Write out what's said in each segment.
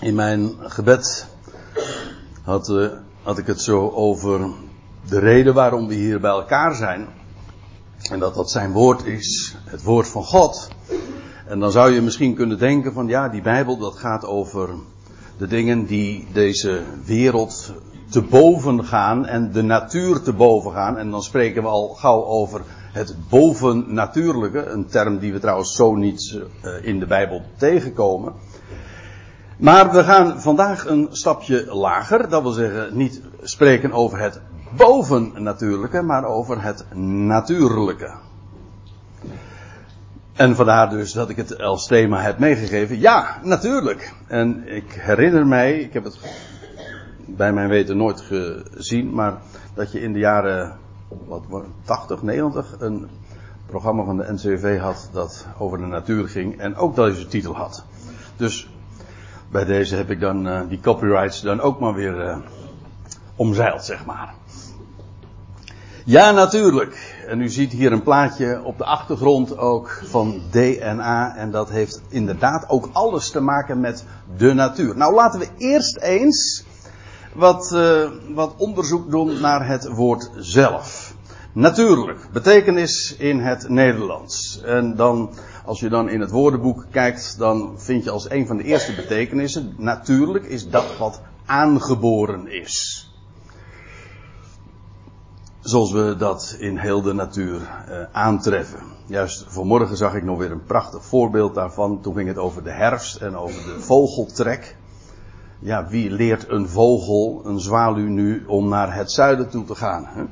In mijn gebed had, uh, had ik het zo over de reden waarom we hier bij elkaar zijn. En dat dat zijn woord is, het woord van God. En dan zou je misschien kunnen denken van ja, die Bijbel dat gaat over de dingen die deze wereld te boven gaan en de natuur te boven gaan. En dan spreken we al gauw over het bovennatuurlijke, een term die we trouwens zo niet uh, in de Bijbel tegenkomen. Maar we gaan vandaag een stapje lager, dat wil zeggen niet spreken over het bovennatuurlijke, maar over het natuurlijke. En vandaar dus dat ik het als thema heb meegegeven. Ja, natuurlijk. En ik herinner mij, ik heb het bij mijn weten nooit gezien, maar dat je in de jaren wat, 80, 90 een programma van de NCV had dat over de natuur ging en ook deze titel had. Dus bij deze heb ik dan uh, die copyrights dan ook maar weer uh, omzeild, zeg maar. Ja, natuurlijk. En u ziet hier een plaatje op de achtergrond ook van DNA. En dat heeft inderdaad ook alles te maken met de natuur. Nou, laten we eerst eens wat, uh, wat onderzoek doen naar het woord zelf. Natuurlijk, betekenis in het Nederlands. En dan, als je dan in het woordenboek kijkt, dan vind je als een van de eerste betekenissen, natuurlijk is dat wat aangeboren is. Zoals we dat in heel de natuur uh, aantreffen. Juist vanmorgen zag ik nog weer een prachtig voorbeeld daarvan. Toen ging het over de herfst en over de vogeltrek. Ja, wie leert een vogel, een zwaluw nu, om naar het zuiden toe te gaan? Hè?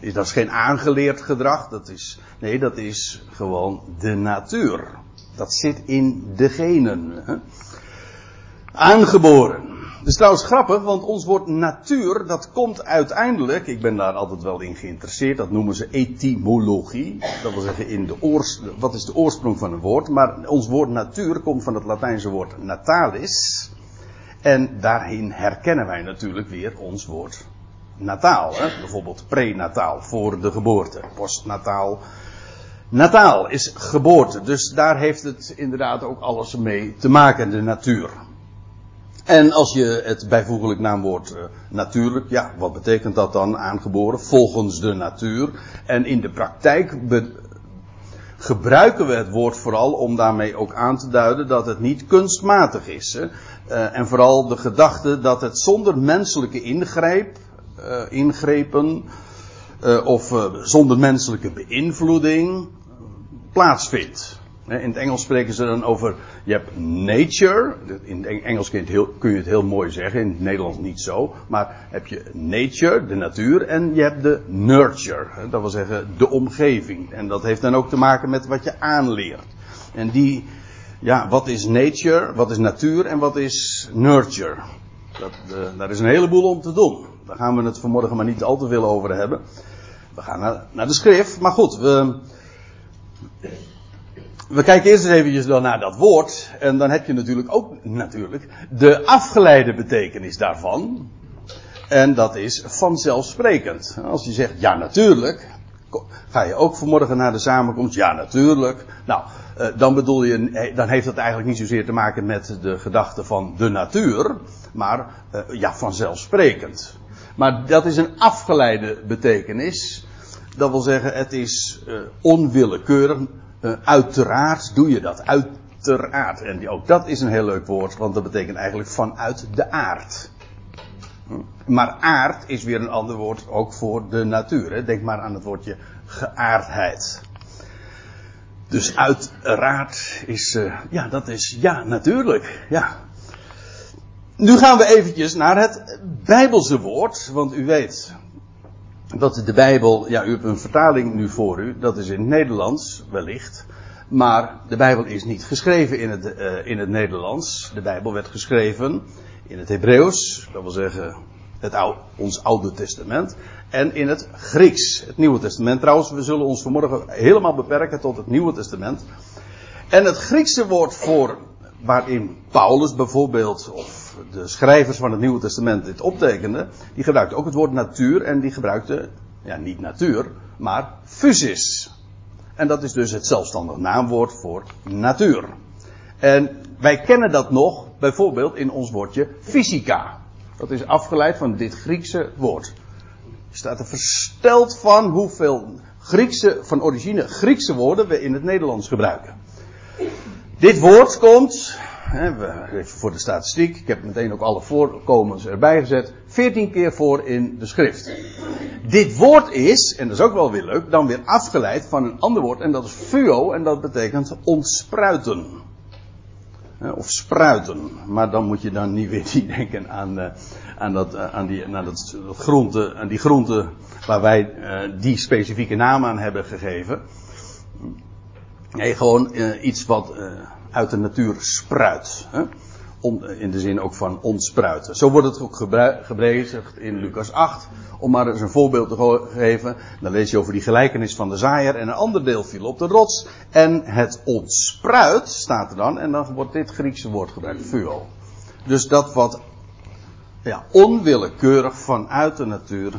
Dat is geen aangeleerd gedrag, dat is, nee, dat is gewoon de natuur. Dat zit in de genen. Hè? Aangeboren. Het is trouwens grappig, want ons woord natuur, dat komt uiteindelijk, ik ben daar altijd wel in geïnteresseerd, dat noemen ze etymologie. Dat wil zeggen, in de oors, wat is de oorsprong van een woord? Maar ons woord natuur komt van het Latijnse woord natalis. En daarin herkennen wij natuurlijk weer ons woord nataal. Hè? Bijvoorbeeld prenataal, voor de geboorte. Postnataal. Nataal is geboorte. Dus daar heeft het inderdaad ook alles mee te maken, de natuur. En als je het bijvoeglijk naamwoord uh, natuurlijk, ja, wat betekent dat dan aangeboren? Volgens de natuur. En in de praktijk gebruiken we het woord vooral om daarmee ook aan te duiden dat het niet kunstmatig is. Hè? Uh, en vooral de gedachte dat het zonder menselijke ingreep, uh, ingrepen of zonder menselijke beïnvloeding plaatsvindt. In het Engels spreken ze dan over, je hebt nature, in het Engels kun je het heel, kun je het heel mooi zeggen, in het Nederlands niet zo, maar heb je nature, de natuur, en je hebt de nurture, dat wil zeggen de omgeving. En dat heeft dan ook te maken met wat je aanleert. En die, ja, wat is nature, wat is natuur en wat is nurture? Dat, uh, daar is een heleboel om te doen. Daar gaan we het vanmorgen maar niet al te veel over hebben. We gaan naar, naar de schrift, maar goed, we, we kijken eerst eens eventjes naar dat woord. En dan heb je natuurlijk ook natuurlijk de afgeleide betekenis daarvan. En dat is vanzelfsprekend. Als je zegt ja natuurlijk. Ga je ook vanmorgen naar de samenkomst? Ja natuurlijk. Nou, dan bedoel je, dan heeft dat eigenlijk niet zozeer te maken met de gedachte van de natuur. Maar ja, vanzelfsprekend. Maar dat is een afgeleide betekenis. Dat wil zeggen, het is onwillekeurig uh, uiteraard doe je dat. Uiteraard. En ook dat is een heel leuk woord, want dat betekent eigenlijk vanuit de aard. Hm? Maar aard is weer een ander woord ook voor de natuur. Denk maar aan het woordje geaardheid. Dus uiteraard is, ja, dat is, ja, natuurlijk, ja. Nu gaan we eventjes naar het Bijbelse woord, want u weet, dat de Bijbel, ja, u hebt een vertaling nu voor u, dat is in het Nederlands wellicht. Maar de Bijbel is niet geschreven in het, uh, in het Nederlands. De Bijbel werd geschreven in het Hebreeuws, dat wil zeggen het oude, ons Oude Testament. En in het Grieks, het Nieuwe Testament. Trouwens, we zullen ons vanmorgen helemaal beperken tot het Nieuwe Testament. En het Griekse woord voor waarin Paulus bijvoorbeeld, of de schrijvers van het Nieuwe Testament dit optekenden, die gebruikten ook het woord natuur en die gebruikten, ja niet natuur, maar physis. En dat is dus het zelfstandig naamwoord voor natuur. En wij kennen dat nog bijvoorbeeld in ons woordje fysica. Dat is afgeleid van dit Griekse woord. Je staat er versteld van hoeveel Griekse, van origine Griekse woorden we in het Nederlands gebruiken. Dit woord komt, voor de statistiek, ik heb meteen ook alle voorkomens erbij gezet, 14 keer voor in de schrift. Dit woord is, en dat is ook wel weer leuk, dan weer afgeleid van een ander woord en dat is fuo en dat betekent ontspruiten. Of spruiten, maar dan moet je dan niet weer denken aan, uh, aan, dat, uh, aan, die, aan dat, dat aan die groente waar wij uh, die specifieke naam aan hebben gegeven. Nee, gewoon iets wat uit de natuur spruit. Hè? Om, in de zin ook van ontspruiten. Zo wordt het ook gebezigd in Lucas 8. Om maar eens een voorbeeld te geven. Dan lees je over die gelijkenis van de zaaier. En een ander deel viel op de rots. En het ontspruit staat er dan. En dan wordt dit Griekse woord gebruikt. Fuo. Dus dat wat ja, onwillekeurig vanuit de natuur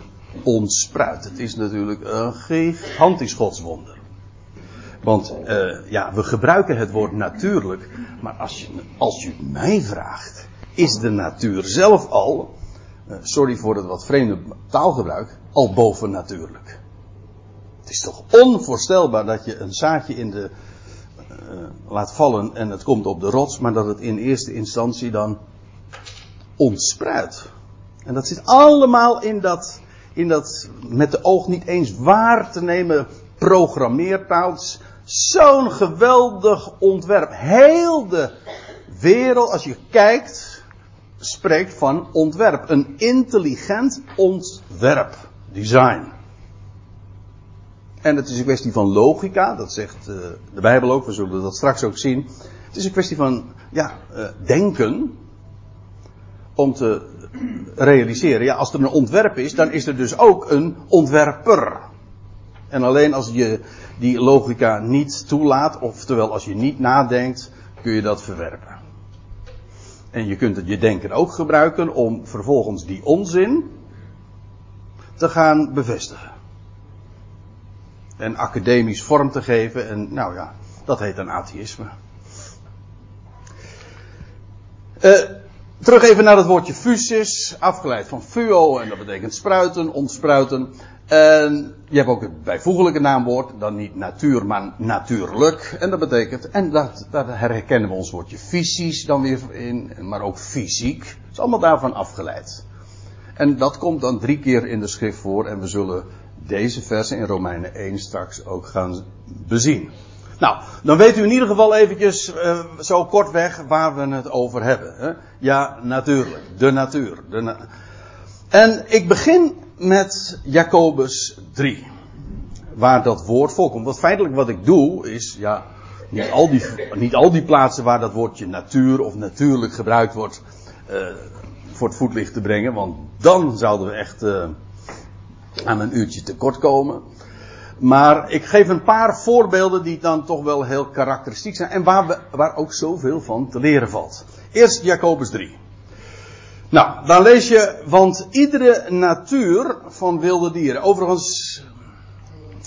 ontspruit. Het is natuurlijk een gigantisch godswonder. Want uh, ja, we gebruiken het woord natuurlijk. Maar als je, als je mij vraagt, is de natuur zelf al, uh, sorry voor het wat vreemde taalgebruik, al bovennatuurlijk. Het is toch onvoorstelbaar dat je een zaadje in de, uh, laat vallen en het komt op de rots, maar dat het in eerste instantie dan ontspruit. En dat zit allemaal in dat, in dat met de oog niet eens waar te nemen programmeertaal. Zo'n geweldig ontwerp. Heel de wereld, als je kijkt, spreekt van ontwerp. Een intelligent ontwerp. Design. En het is een kwestie van logica, dat zegt uh, de Bijbel ook, we zullen dat straks ook zien. Het is een kwestie van ja, uh, denken om te realiseren. Ja, als er een ontwerp is, dan is er dus ook een ontwerper. En alleen als je die logica niet toelaat, oftewel als je niet nadenkt, kun je dat verwerpen. En je kunt het je denken ook gebruiken om vervolgens die onzin te gaan bevestigen. En academisch vorm te geven en nou ja, dat heet dan atheïsme. Uh, terug even naar het woordje fusis, afgeleid van fuo en dat betekent spruiten, ontspruiten. En je hebt ook het bijvoeglijke naamwoord, dan niet natuur, maar natuurlijk. En dat betekent, en dat, dat herkennen we ons woordje fysisch dan weer in, maar ook fysiek. Het is allemaal daarvan afgeleid. En dat komt dan drie keer in de schrift voor en we zullen deze versen in Romeinen 1 straks ook gaan bezien. Nou, dan weet u in ieder geval eventjes uh, zo kortweg waar we het over hebben. Hè? Ja, natuurlijk. De natuur. De en ik begin met Jacobus 3. Waar dat woord voorkomt. Want feitelijk wat ik doe is, ja, niet al die, niet al die plaatsen waar dat woordje natuur of natuurlijk gebruikt wordt, uh, voor het voetlicht te brengen. Want dan zouden we echt uh, aan een uurtje tekort komen. Maar ik geef een paar voorbeelden die dan toch wel heel karakteristiek zijn. En waar, we, waar ook zoveel van te leren valt. Eerst Jacobus 3. Nou, dan lees je, want iedere natuur van wilde dieren. Overigens,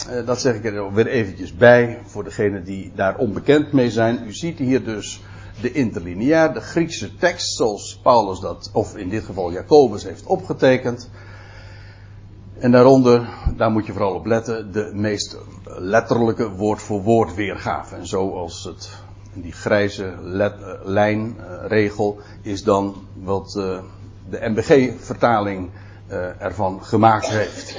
eh, dat zeg ik er weer eventjes bij, voor degenen die daar onbekend mee zijn. U ziet hier dus de interlineair, de Griekse tekst, zoals Paulus dat, of in dit geval Jacobus heeft opgetekend. En daaronder, daar moet je vooral op letten, de meest letterlijke woord voor woord weergave. En zoals het die grijze uh, lijnregel uh, is dan wat uh, de MBG-vertaling ervan gemaakt heeft.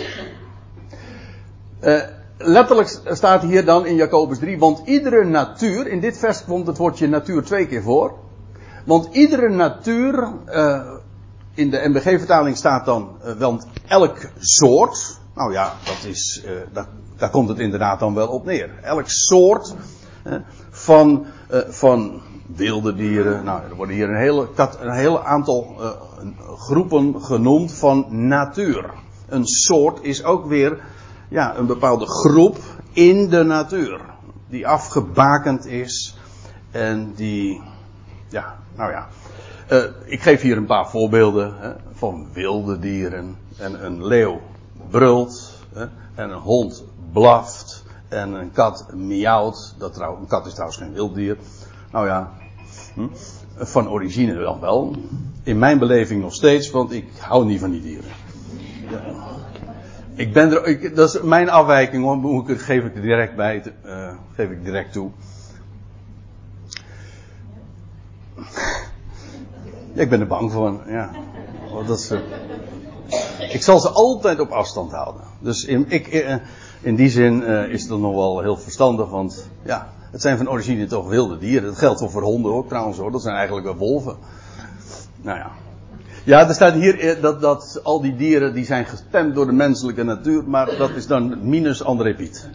letterlijk staat hier dan in Jacobus 3, want iedere natuur, in dit vers komt het woordje natuur twee keer voor. Want iedere natuur, in de MBG-vertaling staat dan, want elk soort, nou ja, dat is, dat, daar komt het inderdaad dan wel op neer. Elk soort van, uh, van wilde dieren. Nou, er worden hier een hele, een hele aantal groepen genoemd van natuur. Een soort is ook weer ja, een bepaalde groep in de natuur. Die afgebakend is en die, ja, nou ja. Uh, ik geef hier een paar voorbeelden hè, van wilde dieren. En een leeuw brult hè, en een hond blaft en een kat miauwt. Dat trouw, een kat is trouwens geen wild dier. Nou ja, Hm? Van origine dan wel. In mijn beleving nog steeds, want ik hou niet van die dieren. Ik ben er, ik, dat is mijn afwijking hoor, geef ik er direct bij, uh, geef ik direct toe. Ik ben er bang voor, ja. Dat is, uh, ik zal ze altijd op afstand houden. Dus in, ik, uh, in die zin is het dan nog wel heel verstandig, want ja, het zijn van origine toch wilde dieren. Dat geldt voor honden ook trouwens hoor, dat zijn eigenlijk wel wolven. Nou ja. Ja, er staat hier eh, dat, dat al die dieren die zijn gestemd door de menselijke natuur, maar dat is dan minus André Piet.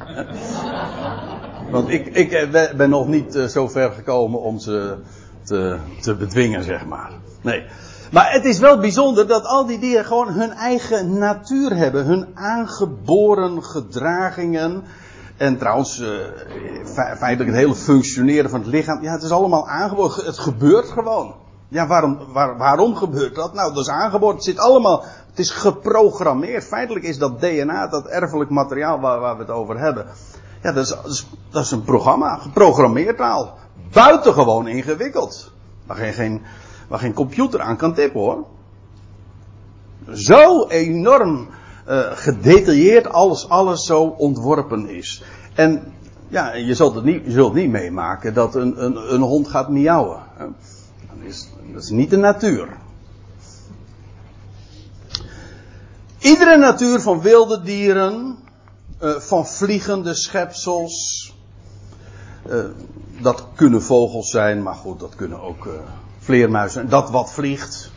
Want ik, ik eh, ben nog niet eh, zo ver gekomen om ze te, te bedwingen, zeg maar. Nee. Maar het is wel bijzonder dat al die dieren gewoon hun eigen natuur hebben. Hun aangeboren gedragingen. En trouwens, feitelijk het hele functioneren van het lichaam. Ja, het is allemaal aangeboren. Het gebeurt gewoon. Ja, waarom, waar, waarom gebeurt dat? Nou, dat is aangeboren. Het zit allemaal, het is geprogrammeerd. Feitelijk is dat DNA, dat erfelijk materiaal waar, waar we het over hebben. Ja, dat is, dat is, een programma, geprogrammeerd taal. Buitengewoon ingewikkeld. Waar geen, geen, waar geen computer aan kan tippen hoor. Zo enorm uh, gedetailleerd alles, alles zo ontworpen is. En ja, je zult het niet, je zult niet meemaken dat een, een, een hond gaat miauwen. is, dat is niet de natuur. Iedere natuur van wilde dieren, uh, van vliegende schepsels, uh, dat kunnen vogels zijn, maar goed, dat kunnen ook vleermuizen. Dat wat vliegt.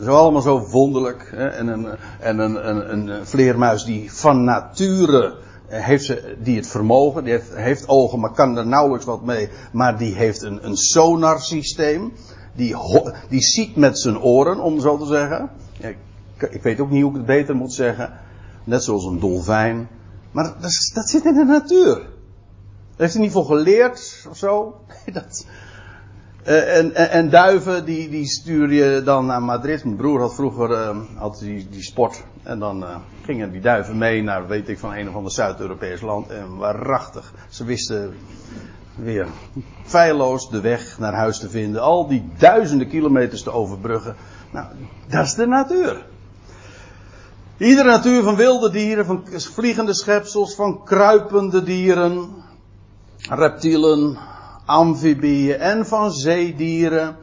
Is allemaal zo wonderlijk. Hè? En, een, en een, een, een vleermuis die van nature heeft ze, die het vermogen, die heeft, ogen, maar kan er nauwelijks wat mee, maar die heeft een, een sonarsysteem die, die ziet met zijn oren, om zo te zeggen. Ik, ik, weet ook niet hoe ik het beter moet zeggen. Net zoals een dolfijn. Maar dat, dat zit in de natuur. Daar heeft hij niet voor geleerd of zo. dat, uh, en, en, en, duiven, die, die stuur je dan naar Madrid. Mijn broer had vroeger uh, had die, sport. En dan uh, gingen die duiven mee naar, weet ik, van een of ander Zuid-Europees land. En waarachtig. Ze wisten weer feilloos de weg naar huis te vinden. Al die duizenden kilometers te overbruggen. Nou, dat is de natuur. Iedere natuur van wilde dieren, van vliegende schepsels, van kruipende dieren, reptielen, amfibieën en van zeedieren.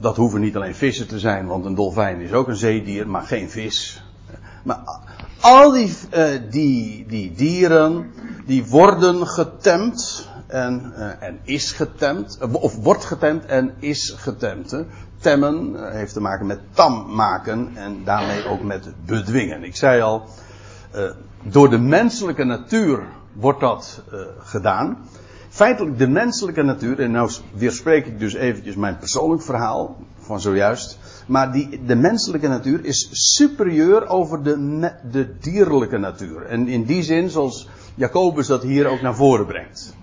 Dat hoeven niet alleen vissen te zijn, want een dolfijn is ook een zeedier, maar geen vis. Maar al die, uh, die, die dieren, die worden getemd en, uh, en is getemd, of wordt getemd en is getemd. Hè. Temmen heeft te maken met tam maken en daarmee ook met bedwingen. Ik zei al, door de menselijke natuur wordt dat gedaan. Feitelijk de menselijke natuur, en nou weerspreek ik dus eventjes mijn persoonlijk verhaal van zojuist. Maar die, de menselijke natuur is superieur over de, de dierlijke natuur. En in die zin, zoals Jacobus dat hier ook naar voren brengt.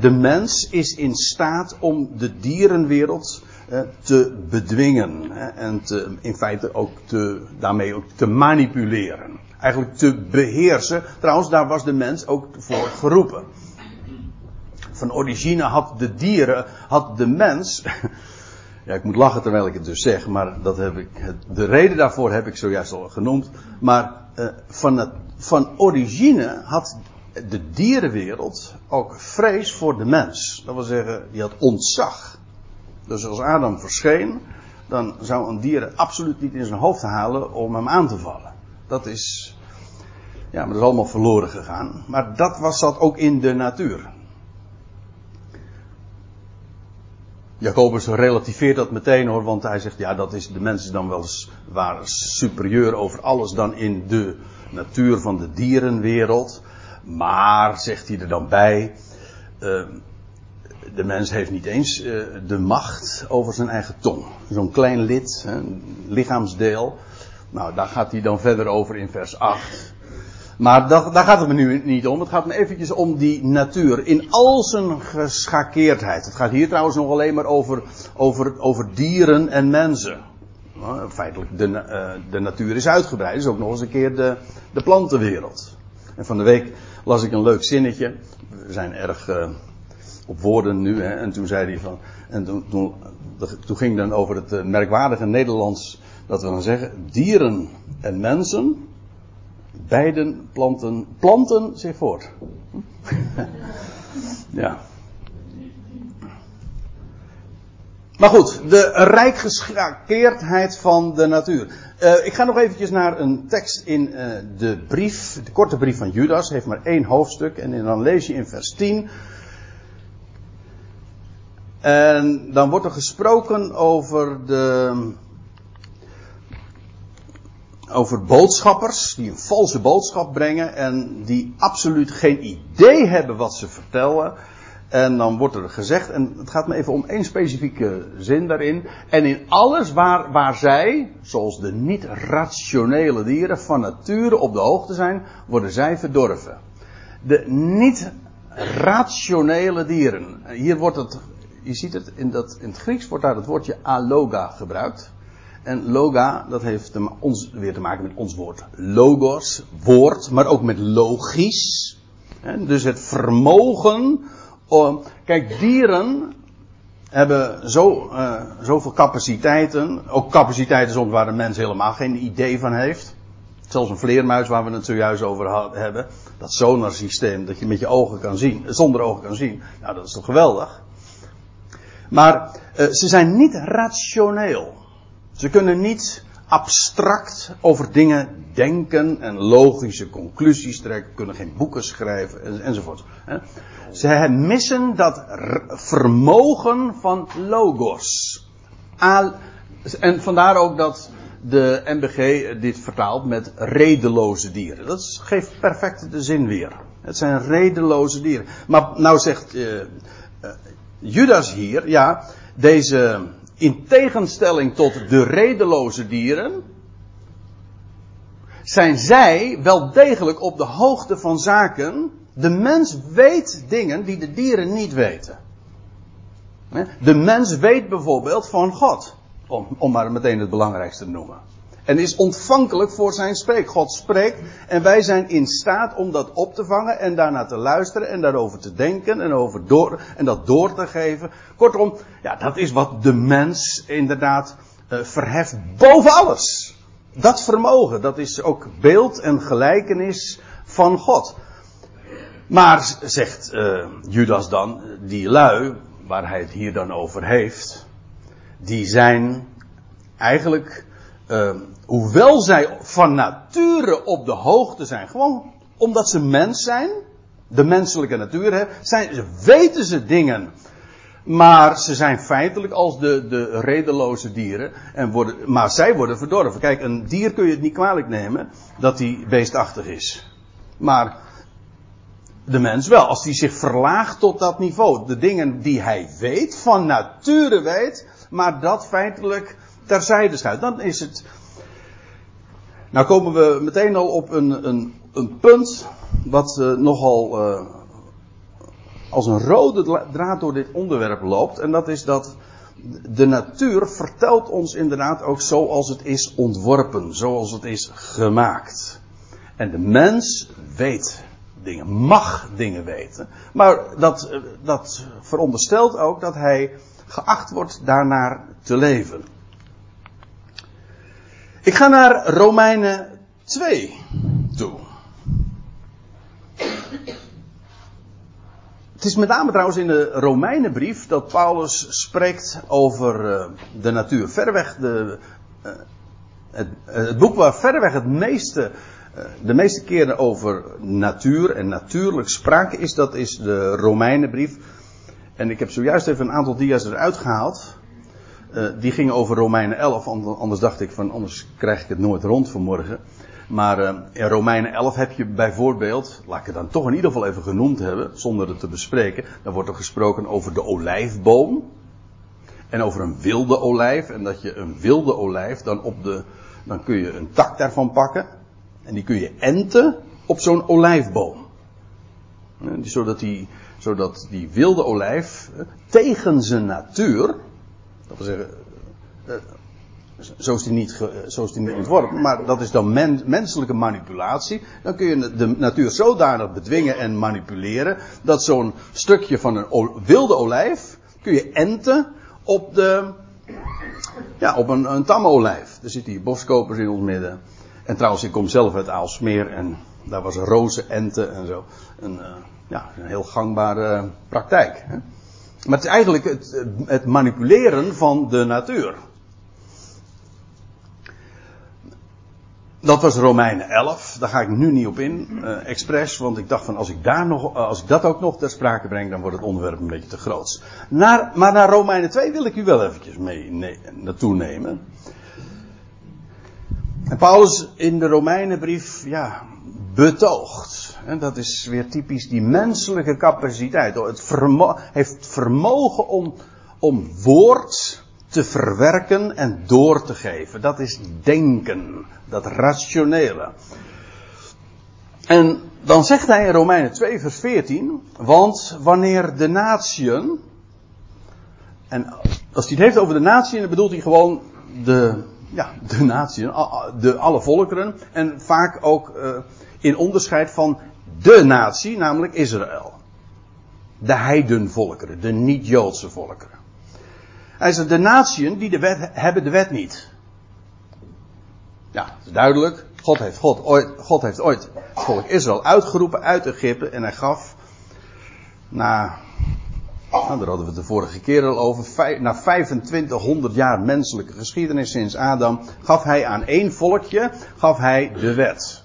De mens is in staat om de dierenwereld eh, te bedwingen. En te, in feite ook te, daarmee ook te manipuleren. Eigenlijk te beheersen. Trouwens, daar was de mens ook voor geroepen. Van origine had de dieren, had de mens Ja, ik moet lachen terwijl ik het dus zeg, maar dat heb ik, de reden daarvoor heb ik zojuist al genoemd. Maar uh, van, het, van origine had de dierenwereld ook vrees voor de mens. Dat wil zeggen, die had ontzag. Dus als Adam verscheen, dan zou een dier absoluut niet in zijn hoofd halen om hem aan te vallen. Dat is, ja, maar dat is allemaal verloren gegaan. Maar dat was dat ook in de natuur. Jacobus relativeert dat meteen hoor, want hij zegt ja, dat is de mensen dan wel superieur over alles dan in de natuur van de dierenwereld. Maar, zegt hij er dan bij, uh, de mens heeft niet eens uh, de macht over zijn eigen tong. Zo'n klein lid, een lichaamsdeel. Nou, daar gaat hij dan verder over in vers 8. Maar dat, daar gaat het me nu niet om. Het gaat me eventjes om die natuur in al zijn geschakeerdheid. Het gaat hier trouwens nog alleen maar over, over, over dieren en mensen. Nou, feitelijk, de, uh, de natuur is uitgebreid. is ook nog eens een keer de, de plantenwereld. En van de week las ik een leuk zinnetje. We zijn erg uh, op woorden nu. Hè, en toen zei hij van. En toen, toen, toen ging dan over het eh, merkwaardige Nederlands. Dat we dan zeggen: dieren en mensen. Beiden planten, planten zich voort. ja. Maar goed, de rijkgeschakeerdheid van de natuur. Uh, ik ga nog eventjes naar een tekst in uh, de brief, de korte brief van Judas, heeft maar één hoofdstuk. En dan lees je in vers 10. En dan wordt er gesproken over de. Over boodschappers die een valse boodschap brengen en die absoluut geen idee hebben wat ze vertellen. En dan wordt er gezegd, en het gaat me even om één specifieke zin daarin. En in alles waar, waar zij, zoals de niet-rationele dieren, van nature op de hoogte zijn, worden zij verdorven. De niet-rationele dieren. Hier wordt het, je ziet het, in, dat, in het Grieks wordt daar het woordje aloga gebruikt. En loga, dat heeft ons, weer te maken met ons woord logos, woord, maar ook met logisch. Dus het vermogen Oh, kijk, dieren hebben zo, uh, zoveel capaciteiten. Ook capaciteiten soms waar de mens helemaal geen idee van heeft. Zelfs een vleermuis waar we het zojuist over hebben. Dat sonarsysteem dat je met je ogen kan zien, zonder ogen kan zien. Nou, dat is toch geweldig. Maar uh, ze zijn niet rationeel. Ze kunnen niet abstract over dingen denken en logische conclusies trekken, kunnen geen boeken schrijven enzovoort. Ze missen dat vermogen van logos. En vandaar ook dat de MBG dit vertaalt met redeloze dieren. Dat geeft perfect de zin weer. Het zijn redeloze dieren. Maar nou zegt uh, uh, Judas hier, ja, deze in tegenstelling tot de redeloze dieren, zijn zij wel degelijk op de hoogte van zaken. De mens weet dingen die de dieren niet weten. De mens weet bijvoorbeeld van God. Om, om maar meteen het belangrijkste te noemen. En is ontvankelijk voor zijn spreek. God spreekt en wij zijn in staat om dat op te vangen en daarna te luisteren en daarover te denken en, over door, en dat door te geven. Kortom, ja, dat is wat de mens inderdaad uh, verheft boven alles. Dat vermogen, dat is ook beeld en gelijkenis van God. Maar, zegt uh, Judas dan, die lui, waar hij het hier dan over heeft, die zijn eigenlijk uh, hoewel zij van nature op de hoogte zijn, gewoon omdat ze mens zijn, de menselijke natuur hebben, zijn, weten ze dingen. Maar ze zijn feitelijk als de, de redeloze dieren. En worden, maar zij worden verdorven. Kijk, een dier kun je het niet kwalijk nemen dat hij beestachtig is. Maar de mens wel, als hij zich verlaagt tot dat niveau. De dingen die hij weet, van nature weet, maar dat feitelijk terzijde schuift. Dan is het. Nou komen we meteen al op een, een, een punt. wat uh, nogal. Uh, als een rode draad door dit onderwerp loopt. En dat is dat. De natuur vertelt ons inderdaad ook zoals het is ontworpen, zoals het is gemaakt. En de mens weet dingen, mag dingen weten. Maar dat, eh, dat veronderstelt ook dat hij geacht wordt daarnaar te leven. Ik ga naar Romeinen 2 toe. Het is met name trouwens in de Romeinenbrief dat Paulus spreekt over uh, de natuur. Verreweg de, uh, het, het, boek waar verreweg het meeste, de meeste keren over natuur en natuurlijk sprake is, dat is de Romeinenbrief. En ik heb zojuist even een aantal dia's eruit gehaald. Uh, die ging over Romeinen 11, anders dacht ik van anders krijg ik het nooit rond vanmorgen. Maar uh, in Romeinen 11 heb je bijvoorbeeld, laat ik het dan toch in ieder geval even genoemd hebben, zonder het te bespreken. Dan wordt er gesproken over de olijfboom. En over een wilde olijf. En dat je een wilde olijf dan op de, dan kun je een tak daarvan pakken. En die kun je enten op zo'n olijfboom. Zodat die, zodat die wilde olijf tegen zijn natuur, dat wil zeggen, Zo is die niet, ge, zo is die niet ontworpen. Maar dat is dan men, menselijke manipulatie. Dan kun je de natuur zodanig bedwingen en manipuleren. Dat zo'n stukje van een wilde olijf. kun je enten op de. Ja, op een, een tamme olijf. Er zitten hier boskopers in ons midden. En trouwens, ik kom zelf uit Aalsmeer. En daar was rozen enten en zo. Een, uh, ja, een heel gangbare praktijk. Hè? Maar het is eigenlijk het, het manipuleren van de natuur. Dat was Romeinen 11. Daar ga ik nu niet op in, uh, expres, want ik dacht van als ik daar nog, uh, als ik dat ook nog ter sprake breng, dan wordt het onderwerp een beetje te groot. Maar naar Romeinen 2 wil ik u wel eventjes mee nee, naartoe nemen. En Paulus in de Romeinenbrief, ja, betoogt. Dat is weer typisch die menselijke capaciteit. Het heeft vermogen om, om woord te verwerken en door te geven. Dat is denken, dat rationele. En dan zegt hij in Romeinen 2 vers 14, want wanneer de natieën, en als hij het heeft over de natieën, dan bedoelt hij gewoon de, ja, de natieën, de, alle volkeren, en vaak ook uh, in onderscheid van de natie, namelijk Israël. De heidenvolkeren, de niet-Joodse volkeren. Hij zegt, de natieën die de hebben de wet niet. Ja, dat is duidelijk. God heeft, God, ooit, God heeft ooit het volk Israël uitgeroepen uit Egypte en hij gaf na, nou, daar hadden we het de vorige keer al over, na 2500 jaar menselijke geschiedenis sinds Adam, gaf hij aan één volkje, gaf hij de wet.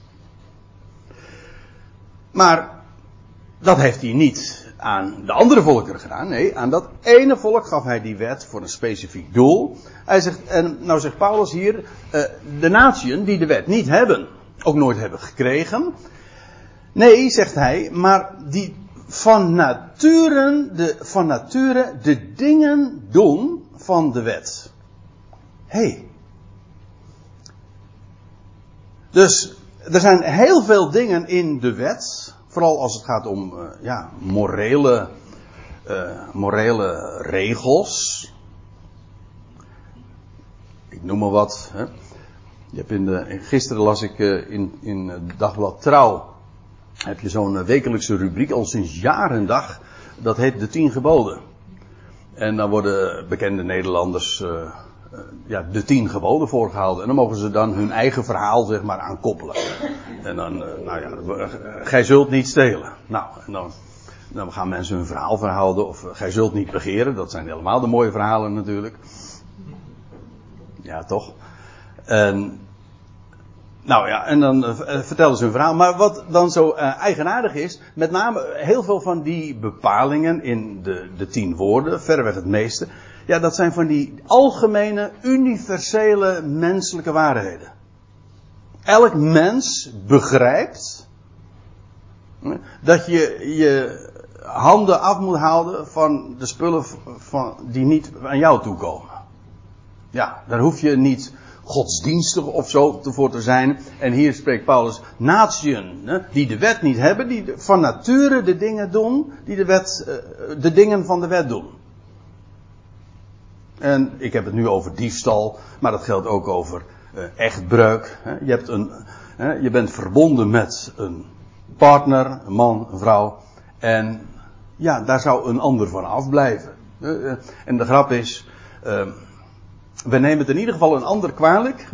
Maar dat heeft hij niet aan de andere volkeren gedaan. Nee, aan dat ene volk gaf hij die wet voor een specifiek doel. Hij zegt, en nou zegt Paulus hier, uh, de natieën die de wet niet hebben, ook nooit hebben gekregen. Nee, zegt hij, maar die van nature, de, van nature de dingen doen van de wet. Hé. Hey. Dus er zijn heel veel dingen in de wet Vooral als het gaat om uh, ja, morele, uh, morele regels. Ik noem maar wat. Hè. Je de, gisteren las ik uh, in, in dagblad Trouw. Heb je zo'n wekelijkse rubriek al sinds jaar en dag. Dat heet De Tien Geboden. En dan worden bekende Nederlanders ja, de tien geboden voorgehouden. En dan mogen ze dan hun eigen verhaal zeg maar aan koppelen. En dan, uh, nou ja, gij zult niet stelen. Nou, en dan, dan gaan mensen hun verhaal verhouden. Of gij zult niet begeren. Dat zijn helemaal de mooie verhalen natuurlijk. Ja, toch? Nou ja, en dan uh, ze hun verhaal. Maar wat dan zo eigenaardig is, met name heel veel van die bepalingen in de, de tien woorden, verreweg het meeste, ja, dat zijn van die algemene, universele menselijke waarheden. Elk mens begrijpt dat je je handen af moet houden van de spullen van, die niet aan jou toekomen. Ja, daar hoef je niet godsdienstig of zo voor te zijn. En hier spreekt Paulus natieën die de wet niet hebben, die van nature de dingen doen, die de, wet, eh, de dingen van de wet doen. En ik heb het nu over diefstal, maar dat geldt ook over echtbreuk. Je, hebt een, je bent verbonden met een partner, een man, een vrouw. En ja, daar zou een ander van afblijven. Uh, en de grap is, ehm, we nemen het in ieder geval een ander kwalijk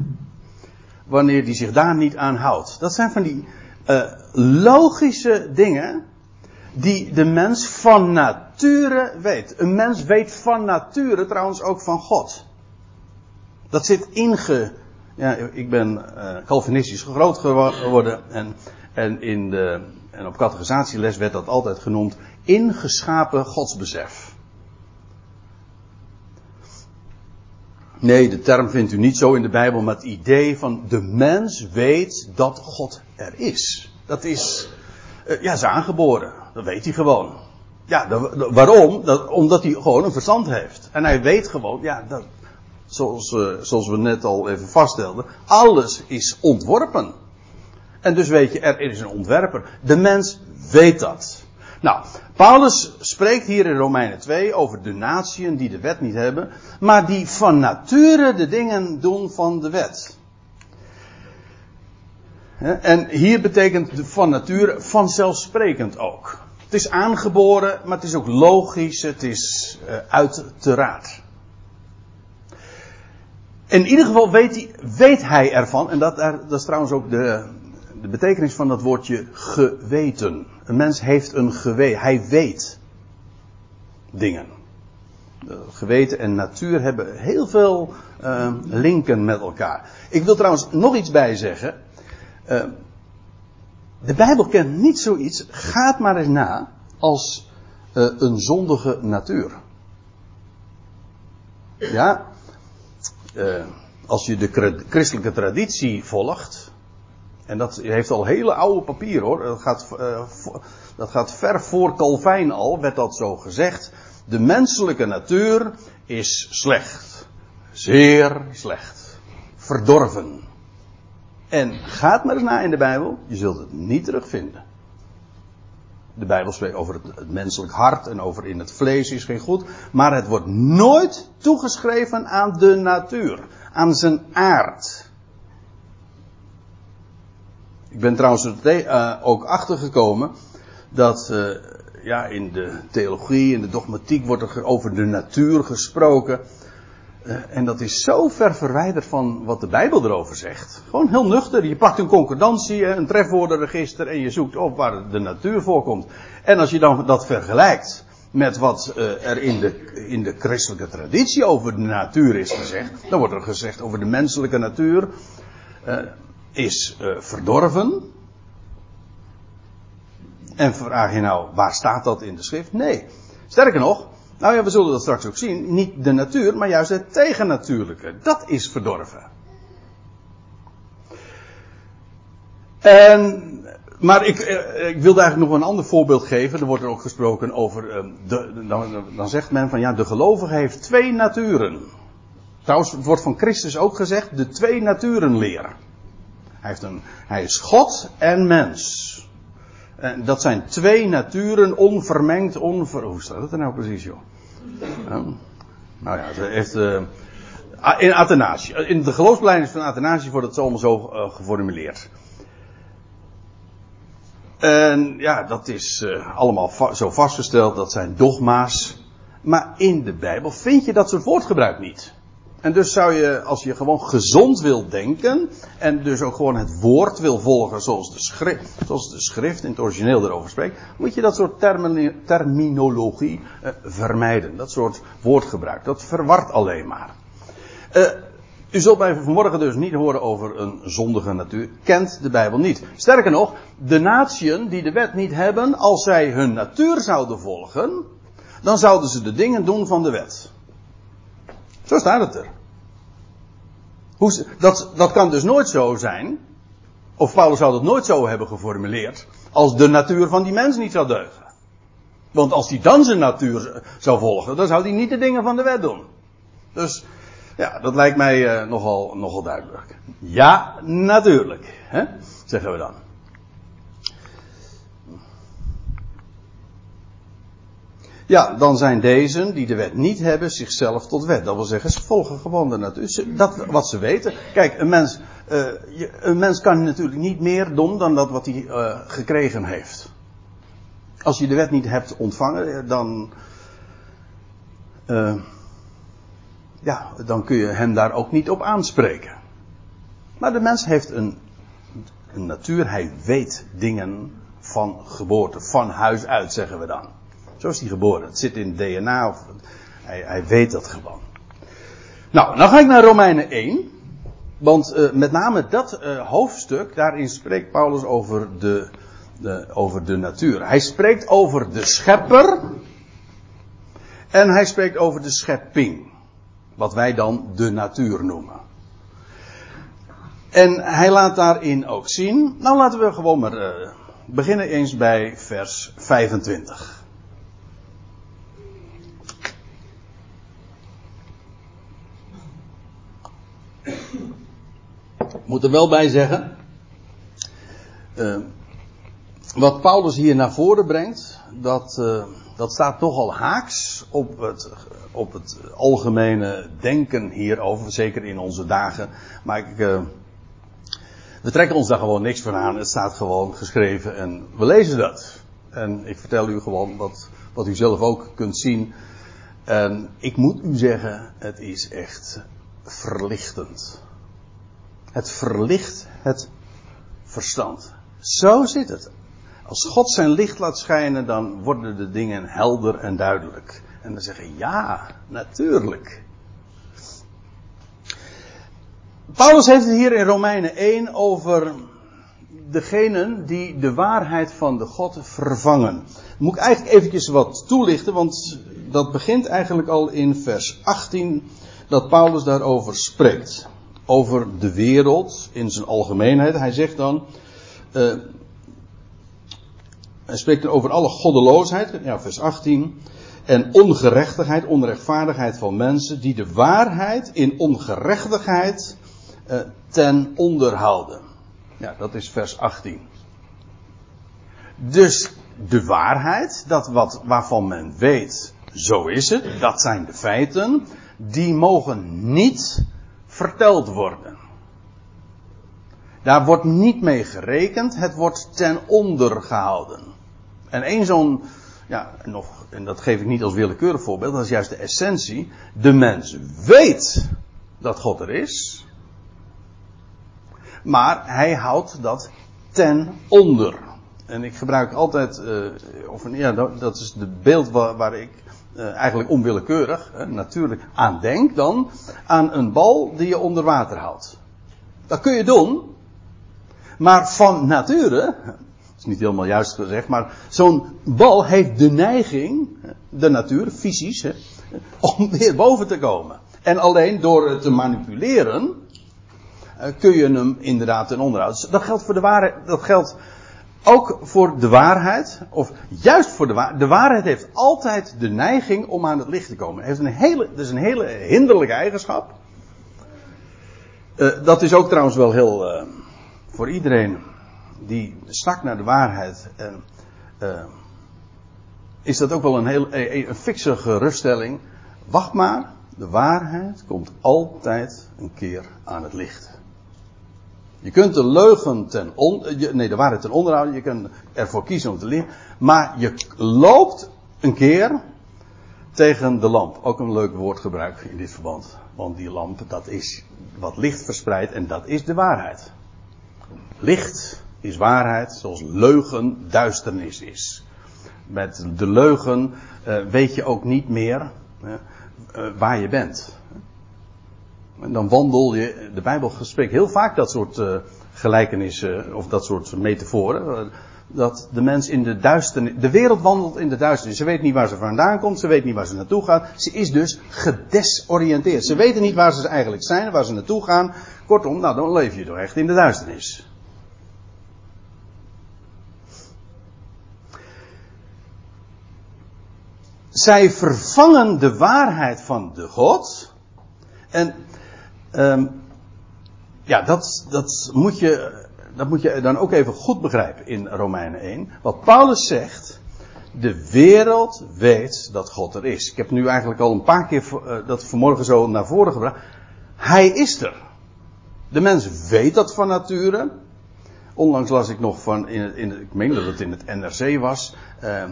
wanneer die zich daar niet aan houdt. Dat zijn van die logische dingen die de mens van nature weet. Een mens weet van nature trouwens ook van God. Dat zit inge. Ja, ik ben uh, Calvinistisch groot geworden en, en, in de, en op categorisatieles werd dat altijd genoemd ingeschapen godsbesef. Nee, de term vindt u niet zo in de Bijbel, maar het idee van de mens weet dat God er is. Dat is, uh, ja, is aangeboren. Dat weet hij gewoon. Ja, waarom? Dat, omdat hij gewoon een verstand heeft. En hij weet gewoon, ja, dat, zoals, zoals we net al even vaststelden, alles is ontworpen. En dus weet je, er is een ontwerper. De mens weet dat. Nou, Paulus spreekt hier in Romeinen 2 over de natieën die de wet niet hebben, maar die van nature de dingen doen van de wet. En hier betekent van nature vanzelfsprekend ook. Het is aangeboren, maar het is ook logisch, het is uh, uiteraard. In ieder geval weet hij, weet hij ervan, en dat, is trouwens ook de, de betekenis van dat woordje geweten. Een mens heeft een geweten, hij weet dingen. Geweten en natuur hebben heel veel uh, linken met elkaar. Ik wil trouwens nog iets bij zeggen. Uh, de Bijbel kent niet zoiets, gaat maar eens na, als uh, een zondige natuur. Ja, uh, als je de christelijke traditie volgt, en dat heeft al hele oude papier hoor, dat gaat, uh, dat gaat ver voor Calvijn al, werd dat zo gezegd. De menselijke natuur is slecht. Zeer slecht. Verdorven. En gaat maar eens na in de Bijbel, je zult het niet terugvinden. De Bijbel spreekt over het, menselijk hart en over in het vlees is geen goed. Maar het wordt nooit toegeschreven aan de natuur. Aan zijn aard. Ik ben trouwens er uh, ook achtergekomen dat uh, ja, in de theologie, in de dogmatiek wordt er over de natuur gesproken. Uh, en dat is zo ver verwijderd van wat de Bijbel erover zegt. Gewoon heel nuchter. Je pakt een concordantie, een trefwoordenregister en je zoekt op waar de natuur voorkomt. En als je dan dat vergelijkt met wat uh, er in de, in de christelijke traditie over de natuur is gezegd, dan wordt er gezegd over de menselijke natuur uh, is verdorven. En vraag je nou, waar staat dat in de schrift? Nee. Sterker nog, nou ja, we zullen dat straks ook zien. Niet de natuur, maar juist het tegennatuurlijke. Dat is verdorven. En, maar ik, ik wilde eigenlijk nog een ander voorbeeld geven. Er wordt er ook gesproken over. De, dan, dan zegt men van ja, de gelovige heeft twee naturen. Trouwens, wordt van Christus ook gezegd: de twee naturen leer. Hij, heeft een, hij is God en mens. En dat zijn twee naturen, onvermengd, onver... Hoe staat het er nou precies, joh? Nou ja, het heeft... Uh, in Athanasius. In de geloofsbeleiding van Athanasius wordt het allemaal zo uh, geformuleerd. En ja, dat is allemaal zo vastgesteld, dat zijn dogma's. Maar in de Bijbel vind je dat soort woordgebruik niet. En dus zou je, als je gewoon gezond wil denken, en dus ook gewoon het woord wil volgen zoals de schrift, zoals de schrift in het origineel erover spreekt, moet je dat soort terminologie uh, vermijden. Dat soort woordgebruik. Dat verwart alleen maar. Uh, u zult mij vanmorgen dus niet horen over een zondige natuur. Kent de Bijbel niet. Sterker nog, de natieën die de wet niet hebben, als zij hun natuur zouden volgen, dan zouden ze de dingen doen van de wet. Zo staat het er. Hoe, dat, dat kan dus nooit zo zijn, of Paulus zou dat nooit zo hebben geformuleerd, als de natuur van die mens niet zou deugen. Want als hij dan zijn natuur zou volgen, dan zou hij niet de dingen van de wet doen. Dus ja, dat lijkt mij uh, nogal, nogal duidelijk. Ja, natuurlijk, hè? zeggen we dan. Ja, dan zijn deze die de wet niet hebben zichzelf tot wet. Dat wil zeggen, ze volgen gewoon de natuur. Dat wat ze weten. Kijk, een mens, uh, een mens kan natuurlijk niet meer doen dan dat wat hij uh, gekregen heeft. Als je de wet niet hebt ontvangen, eh, dan. Ja, dan kun je hem daar ook niet op aanspreken. Maar de mens heeft een, een natuur, hij weet dingen van geboorte, van huis uit, zeggen we dan. Zo is hij geboren. Het zit in DNA. Of, hij, hij weet dat gewoon. Nou, dan ga ik naar Romeinen 1. Want uh, met name dat uh, hoofdstuk, daarin spreekt Paulus over de, de, over de natuur. Hij spreekt over de schepper. En hij spreekt over de schepping. Wat wij dan de natuur noemen. En hij laat daarin ook zien. Nou, laten we gewoon maar uh, beginnen eens bij vers 25. Moet er wel bij zeggen. Uh, wat Paulus hier naar voren brengt. dat, uh, dat staat toch al haaks op het, op het algemene denken hierover, zeker in onze dagen. Maar ik, uh, we trekken ons daar gewoon niks van aan. Het staat gewoon geschreven en we lezen dat. En ik vertel u gewoon wat, wat u zelf ook kunt zien. En ik moet u zeggen, het is echt verlichtend. Het verlicht het verstand. Zo zit het. Als God zijn licht laat schijnen, dan worden de dingen helder en duidelijk. En dan zeggen ja, natuurlijk. Paulus heeft het hier in Romeinen 1 over degenen die de waarheid van de God vervangen. Moet ik eigenlijk eventjes wat toelichten, want dat begint eigenlijk al in vers 18 dat Paulus daarover spreekt. Over de wereld in zijn algemeenheid. Hij zegt dan, uh, hij spreekt over alle goddeloosheid, ja, vers 18. En ongerechtigheid, onrechtvaardigheid van mensen die de waarheid in ongerechtigheid uh, ten onder houden. Ja, dat is vers 18. Dus de waarheid, dat wat, waarvan men weet, zo is het, dat zijn de feiten, die mogen niet verteld worden. Daar wordt niet mee gerekend, het wordt ten onder gehouden. En één zo'n, ja, nog, en dat geef ik niet als willekeurig voorbeeld, dat is juist de essentie. De mens weet dat God er is, maar hij houdt dat ten onder. En ik gebruik altijd, uh, of ja, dat is het beeld waar, waar ik uh, eigenlijk onwillekeurig, uh, natuurlijk, aan denk dan aan een bal die je onder water houdt. Dat kun je doen, maar van nature, dat is niet helemaal juist gezegd, maar zo'n bal heeft de neiging, de natuur, fysisch, hè, om weer boven te komen. En alleen door het te manipuleren, eh, kun je hem inderdaad ten onderhoud. Dus dat geldt voor de waarheid, dat geldt ook voor de waarheid, of juist voor de waarheid. De waarheid heeft altijd de neiging om aan het licht te komen. Het heeft een hele, dat is een hele hinderlijke eigenschap. Uh, dat is ook trouwens wel heel uh, voor iedereen die snakt naar de waarheid. En, uh, is dat ook wel een heel een fikse geruststelling. Wacht maar, de waarheid komt altijd een keer aan het licht. Je kunt de leugen ten on, nee, de waarheid ten onder houden. Je kunt ervoor kiezen om te liegen. Maar je loopt een keer tegen de lamp. Ook een leuk woordgebruik in dit verband. Want die lamp, dat is wat licht verspreidt en dat is de waarheid. Licht is waarheid, zoals leugen duisternis is. Met de leugen uh, weet je ook niet meer uh, waar je bent. Dan wandel je, de Bijbel spreekt heel vaak dat soort uh, gelijkenissen of dat soort metaforen. Dat de mens in de duisternis, de wereld wandelt in de duisternis. Ze weet niet waar ze vandaan komt, ze weet niet waar ze naartoe gaat. Ze is dus gedesoriënteerd. Ze weten niet waar ze eigenlijk zijn, waar ze naartoe gaan. Kortom, nou dan leef je toch echt in de duisternis. Zij vervangen de waarheid van de God. En Um, ja, dat, dat, moet je, dat moet je dan ook even goed begrijpen in Romeinen 1. Wat Paulus zegt, de wereld weet dat God er is. Ik heb nu eigenlijk al een paar keer uh, dat vanmorgen zo naar voren gebracht. Hij is er. De mens weet dat van nature. Onlangs las ik nog van, in, in, ik meen dat het in het NRC was. Uh,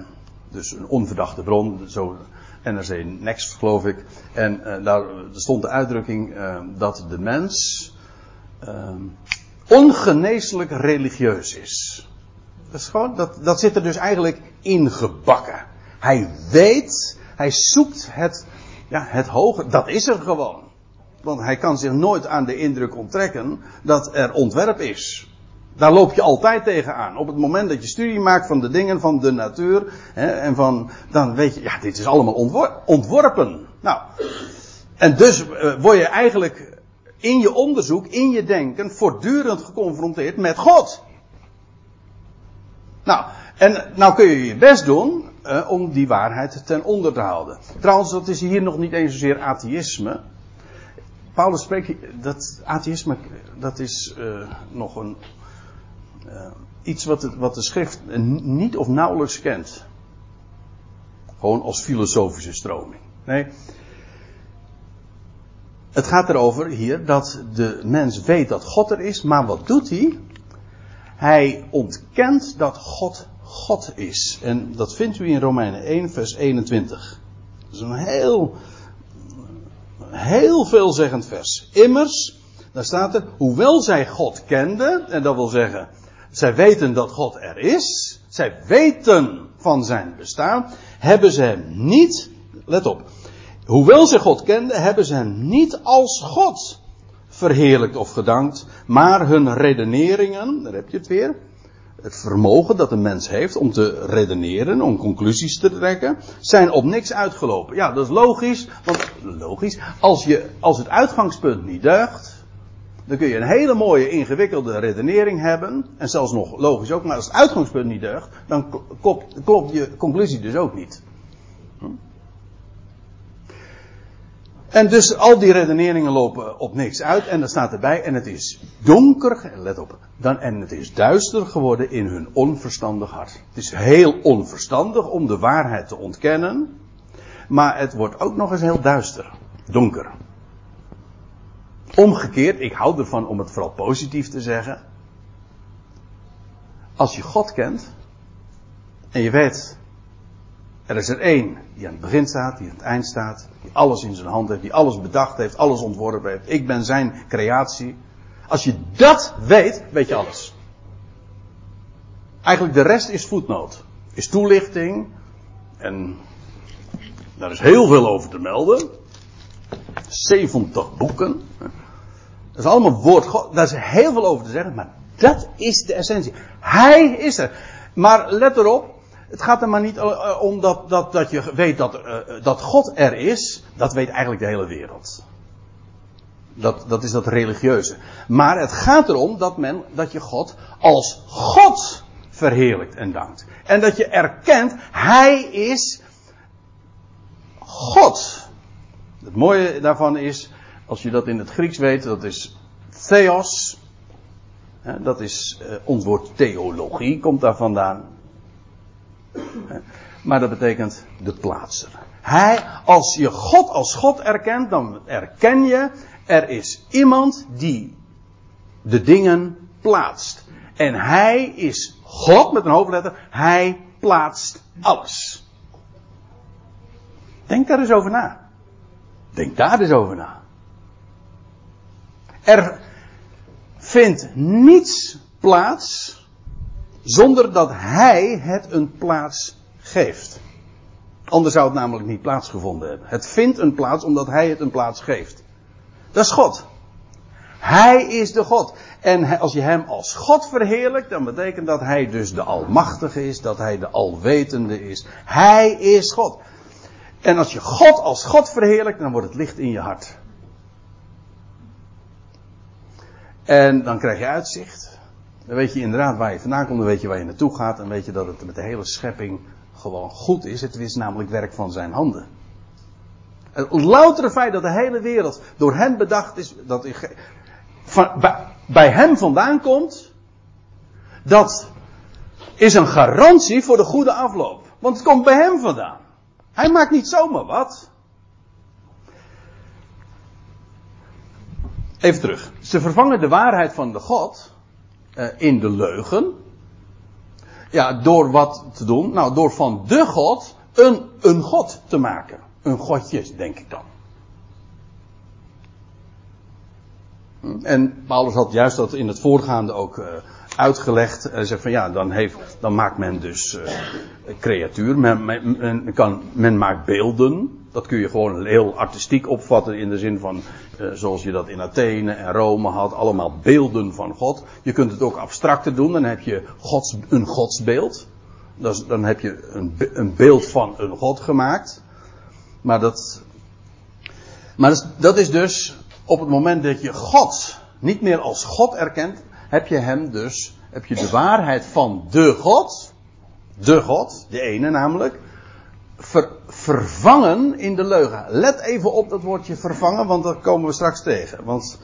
dus een onverdachte bron, zo NRC Next, geloof ik. En uh, daar stond de uitdrukking uh, dat de mens uh, ongeneeslijk religieus is. Dat, is gewoon, dat, dat zit er dus eigenlijk ingebakken. Hij weet, hij zoekt het, ja, het hoge, dat is er gewoon. Want hij kan zich nooit aan de indruk onttrekken dat er ontwerp is. Daar loop je altijd tegenaan. Op het moment dat je studie maakt van de dingen van de natuur. Hè, en van, dan weet je, ja, dit is allemaal ontwor ontworpen. Nou. En dus uh, word je eigenlijk in je onderzoek, in je denken, voortdurend geconfronteerd met God. Nou, en nou kun je je best doen uh, om die waarheid ten onder te houden. Trouwens, dat is hier nog niet eens zozeer atheïsme. Paulus spreekt, dat atheïsme, dat is uh, nog een uh, iets wat, wat de schrift niet of nauwelijks kent. Gewoon als filosofische stroming. Nee. Het gaat erover hier dat de mens weet dat God er is, maar wat doet hij? Hij ontkent dat God God is. En dat vindt u in Romeinen 1, vers 21. Dat is een heel, heel veelzeggend vers. Immers, daar staat er, hoewel zij God kenden, en dat wil zeggen, zij weten dat God er is, zij weten van zijn bestaan, hebben ze hem niet, let op, hoewel ze God kenden, hebben ze hem niet als God verheerlijkt of gedankt, maar hun redeneringen, daar heb je het weer, het vermogen dat een mens heeft om te redeneren, om conclusies te trekken, zijn op niks uitgelopen. Ja, dat is logisch, want logisch, als, je, als het uitgangspunt niet deugt, dan kun je een hele mooie ingewikkelde redenering hebben, en zelfs nog logisch ook, maar als het uitgangspunt niet deugt, dan klopt, je conclusie dus ook niet. Hm? En dus al die redeneringen lopen op niks uit. En dan staat erbij, en het is donker, let op, dan, en het is duister geworden in hun onverstandig hart. Het is heel onverstandig om de waarheid te ontkennen. Maar het wordt ook nog eens heel duister, donker. Omgekeerd, ik hou ervan om het vooral positief te zeggen. Als je God kent, en je weet er is er één die aan het begin staat, die aan het eind staat, die alles in zijn hand heeft, die alles bedacht heeft, alles ontworpen heeft. Ik ben zijn creatie. Als je dat weet, weet je alles. Eigenlijk de rest is voetnoot. Is toelichting. En daar is heel veel over te melden. 70 boeken. Dat is allemaal woord God. Daar is heel veel over te zeggen. Maar dat is de essentie. Hij is er. Maar let erop. Het gaat er maar niet eh, om dat, dat, dat je weet dat, uh, dat God er is. Dat weet eigenlijk de hele wereld. Dat, dat is dat religieuze. Maar het gaat erom dat, men, dat je God als God verheerlijkt en dankt. En dat je erkent, Hij is God. Het mooie daarvan is, als je dat in het Grieks weet, dat is theos. Dat is ons woord theologie, komt daar vandaan. Maar dat betekent de plaatser. Hij, als je God als God erkent, dan erken je, er is iemand die de dingen plaatst. En hij is God met een hoofdletter, hij plaatst alles. Denk daar eens over na. Denk daar eens over na. Er vindt niets plaats zonder dat hij het een plaats geeft. Anders zou het namelijk niet plaatsgevonden hebben. Het vindt een plaats omdat hij het een plaats geeft. Dat is God. Hij is de God. En als je hem als God verheerlijkt, dan betekent dat hij dus de Almachtige is, dat hij de Alwetende is. Hij is God. En als je God als God verheerlijkt, dan wordt het licht in je hart. En dan krijg je uitzicht. Dan weet je inderdaad waar je vandaan komt, dan weet je waar je naartoe gaat. Dan weet je dat het met de hele schepping gewoon goed is. Het is namelijk werk van zijn handen. Het loutere feit dat de hele wereld door hem bedacht is, dat van, bij hem vandaan komt, dat is een garantie voor de goede afloop. Want het komt bij hem vandaan. Hij maakt niet zomaar wat. Even terug. Ze vervangen de waarheid van de God uh, in de leugen. Ja, door wat te doen? Nou, door van de God een, een God te maken. Een godje, denk ik dan. Hm? En Paulus had juist dat in het voorgaande ook uh, uitgelegd. Hij zegt van ja, dan, heeft, dan maakt men dus uh, creatuur. Men, kan, men maakt beelden. Dat kun je gewoon heel artistiek opvatten in de zin van uh, zoals je dat in Athene en Rome had. Allemaal beelden van God. Je kunt het ook abstracter doen. Dan heb je gods, een godsbeeld. Dan heb je een, een beeld van een God gemaakt. Maar dat, maar dat is dus op het moment dat je God niet meer als God erkent, heb je hem dus, heb je de waarheid van de God, de God, de ene namelijk, ver, vervangen in de leugen. Let even op dat woordje vervangen, want dat komen we straks tegen. Want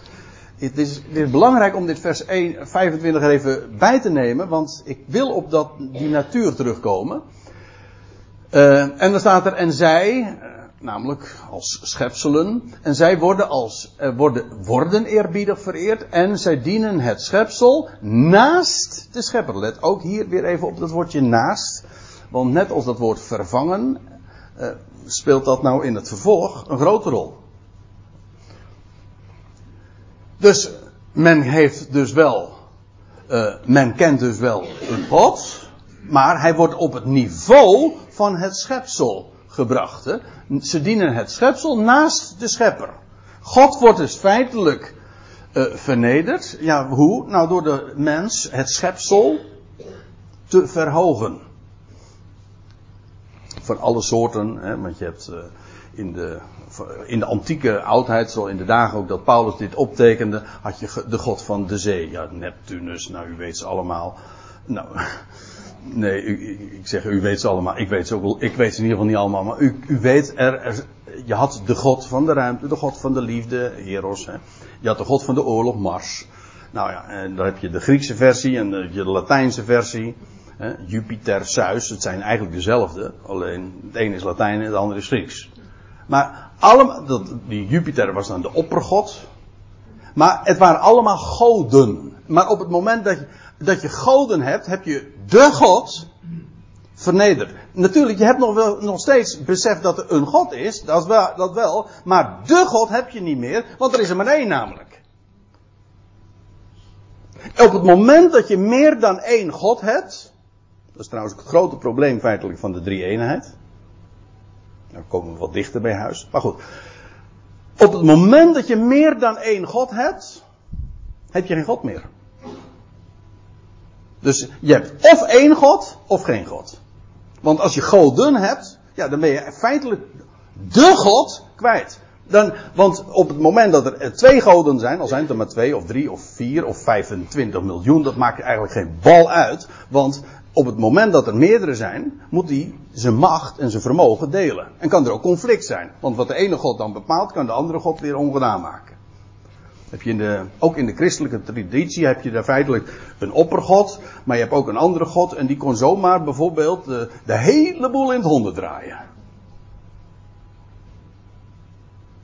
het is, het is belangrijk om dit vers 1, 25 er even bij te nemen, want ik wil op dat, die natuur terugkomen. Uh, en dan staat er, en zij, namelijk als schepselen. En zij worden als uh, worden, worden eerbiedig vereerd. En zij dienen het schepsel naast de schepper. Let ook hier weer even op dat woordje naast. Want net als dat woord vervangen, uh, speelt dat nou in het vervolg een grote rol. Dus men heeft dus wel, uh, men kent dus wel een God, maar hij wordt op het niveau van het schepsel gebracht. Hè? Ze dienen het schepsel naast de schepper. God wordt dus feitelijk uh, vernederd. Ja, hoe? Nou, door de mens, het schepsel, te verhogen. Van alle soorten, hè, want je hebt uh, in de, in de antieke oudheid, zo in de dagen ook dat Paulus dit optekende, had je de god van de zee. Ja, Neptunus, nou u weet ze allemaal. Nou, Nee, u, ik zeg, u weet ze allemaal. Ik weet ze ook wel. Ik weet ze in ieder geval niet allemaal. Maar u, u weet, er, je had de God van de ruimte, de God van de liefde, Eros. Hè. Je had de God van de oorlog, Mars. Nou ja, en dan heb je de Griekse versie en de, de Latijnse versie. Hè. Jupiter, Zeus, het zijn eigenlijk dezelfde. Alleen het ene is Latijn en het andere is Grieks. Maar allemaal, dat, die Jupiter was dan de oppergod. Maar het waren allemaal goden. Maar op het moment dat je, dat je goden hebt, heb je de God vernederd. Natuurlijk, je hebt nog, wel, nog steeds besef dat er een God is, dat, wel, dat wel, maar de God heb je niet meer, want er is er maar één namelijk. Op het moment dat je meer dan één God hebt, dat is trouwens het grote probleem feitelijk van de drie-eenheid. Dan komen we wat dichter bij huis. Maar goed. Op het moment dat je meer dan één God hebt, heb je geen God meer. Dus je hebt of één God of geen God. Want als je goden hebt, ja, dan ben je feitelijk de God kwijt. Dan, want op het moment dat er twee goden zijn, al zijn het er maar twee of drie of vier of 25 miljoen, dat maakt eigenlijk geen bal uit. Want op het moment dat er meerdere zijn, moet die zijn macht en zijn vermogen delen. En kan er ook conflict zijn. Want wat de ene God dan bepaalt, kan de andere God weer ongedaan maken. Heb je in de, ook in de christelijke traditie heb je daar feitelijk een oppergod, maar je hebt ook een andere god en die kon zomaar bijvoorbeeld de, de hele boel in het honden draaien.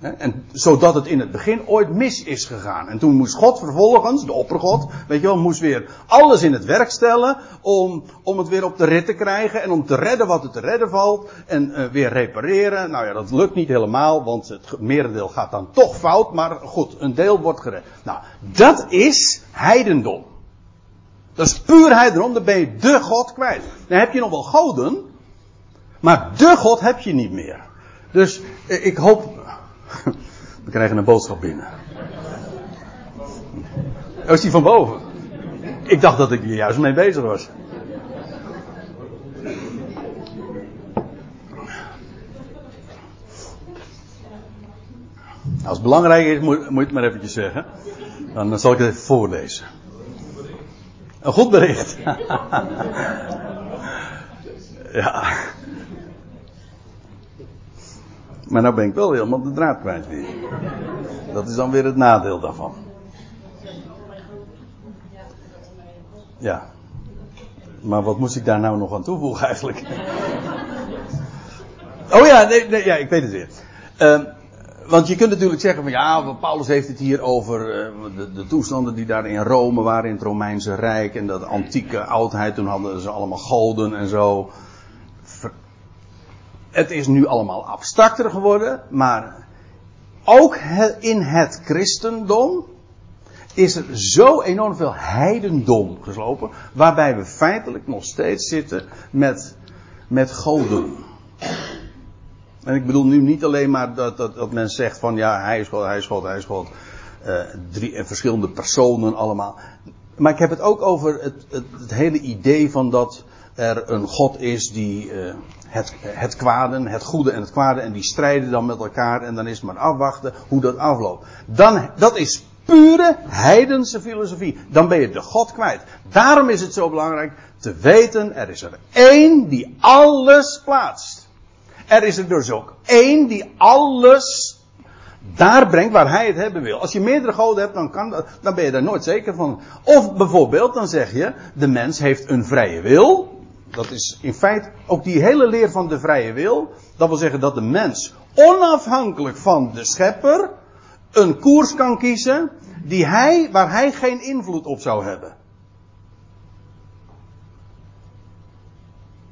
En zodat het in het begin ooit mis is gegaan. En toen moest God vervolgens, de oppergod, weet je wel, moest weer alles in het werk stellen om, om het weer op de rit te krijgen en om te redden wat er te redden valt en uh, weer repareren. Nou ja, dat lukt niet helemaal, want het merendeel gaat dan toch fout, maar goed, een deel wordt gered. Nou, dat is heidendom. Dat is puur heidendom, dan ben je de God kwijt. Dan heb je nog wel goden, maar de God heb je niet meer. Dus eh, ik hoop we krijgen een boodschap binnen. Oh, is die van boven? Ik dacht dat ik hier juist mee bezig was. Als het belangrijk is, moet, je het maar eventjes zeggen. Dan zal ik het even voorlezen. Een goed bericht. ja. Maar nou ben ik wel helemaal de draad kwijt weer. Dat is dan weer het nadeel daarvan. Ja. Maar wat moest ik daar nou nog aan toevoegen eigenlijk? Oh ja, nee, nee ja, ik weet het weer. Uh, want je kunt natuurlijk zeggen van ja, Paulus heeft het hier over uh, de, de, toestanden die daar in Rome waren, in het Romeinse Rijk en dat antieke oudheid. Toen hadden ze allemaal goden en zo het is nu allemaal abstracter geworden, maar ook in het christendom is er zo enorm veel heidendom geslopen, waarbij we feitelijk nog steeds zitten met, met goden. En ik bedoel nu niet alleen maar dat, dat, dat men zegt van ja, hij is God, hij is God, hij is God. Uh, drie en verschillende personen allemaal. Maar ik heb het ook over het, het, het hele idee van dat er een God is die uh, het, het kwade, het goede en het kwade, en die strijden dan met elkaar en dan is het maar afwachten hoe dat afloopt. Dan, dat is pure heidense filosofie. Dan ben je de God kwijt. Daarom is het zo belangrijk te weten, er is er één die alles plaatst. Er is er dus ook één die alles daar brengt waar hij het hebben wil. Als je meerdere goden hebt, dan, kan dan ben je daar nooit zeker van. Of bijvoorbeeld, dan zeg je, de mens heeft een vrije wil. Dat is in feite ook die hele leer van de vrije wil. Dat wil zeggen dat de mens onafhankelijk van de schepper een koers kan kiezen die hij, waar hij geen invloed op zou hebben.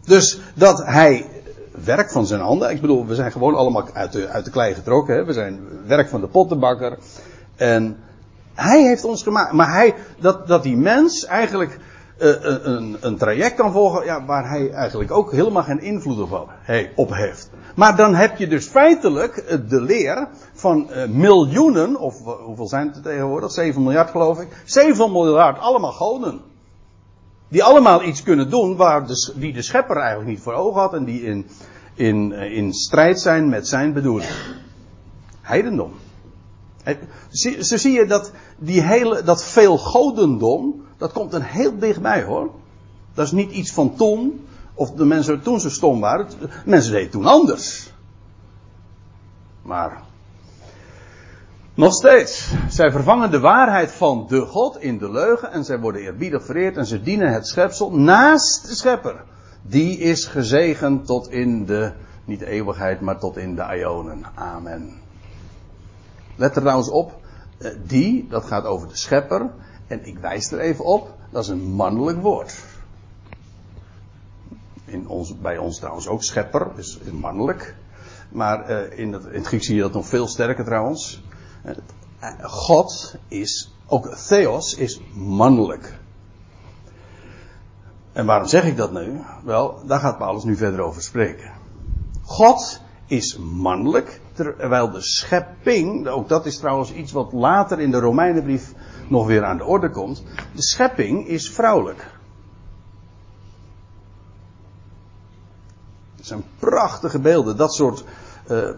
Dus dat hij werk van zijn handen. Ik bedoel, we zijn gewoon allemaal uit de, uit de klei getrokken. Hè? We zijn werk van de pottenbakker. En hij heeft ons gemaakt. Maar hij, dat, dat die mens eigenlijk uh, een, een, traject kan volgen ja, waar hij eigenlijk ook helemaal geen invloed op, op heeft. Maar dan heb je dus feitelijk eh, de leer van miljoenen, of hoeveel zijn het er tegenwoordig? 7 miljard geloof ik. 7 miljard, allemaal goden. Die allemaal iets kunnen doen waar de, die de schepper eigenlijk niet voor ogen had en die in, in, in strijd zijn met zijn bedoeling. Heidendom. Zo zie je dat, die hele, dat veel godendom, dat komt er heel dichtbij hoor. Dat is niet iets van toen, of de mensen toen zo stom waren. Mensen deden toen anders. Maar, nog steeds. Zij vervangen de waarheid van de God in de leugen en zij worden eerbiedig vereerd en ze dienen het schepsel naast de schepper. Die is gezegend tot in de, niet eeuwigheid, maar tot in de ionen. Amen. Let er trouwens op, eh, die, dat gaat over de schepper. En ik wijs er even op, dat is een mannelijk woord. In ons, bij ons trouwens ook schepper, is mannelijk. Maar uh, in, het, in het Grieks zie je dat nog veel sterker trouwens. Uh, God is, ook Theos is mannelijk. En waarom zeg ik dat nu? Wel, daar gaat Paulus nu verder over spreken. God is mannelijk, terwijl de schepping, ook dat is trouwens iets wat later in de Romeinenbrief nog weer aan de orde komt, de schepping is vrouwelijk. Het zijn prachtige beelden, dat soort, uh,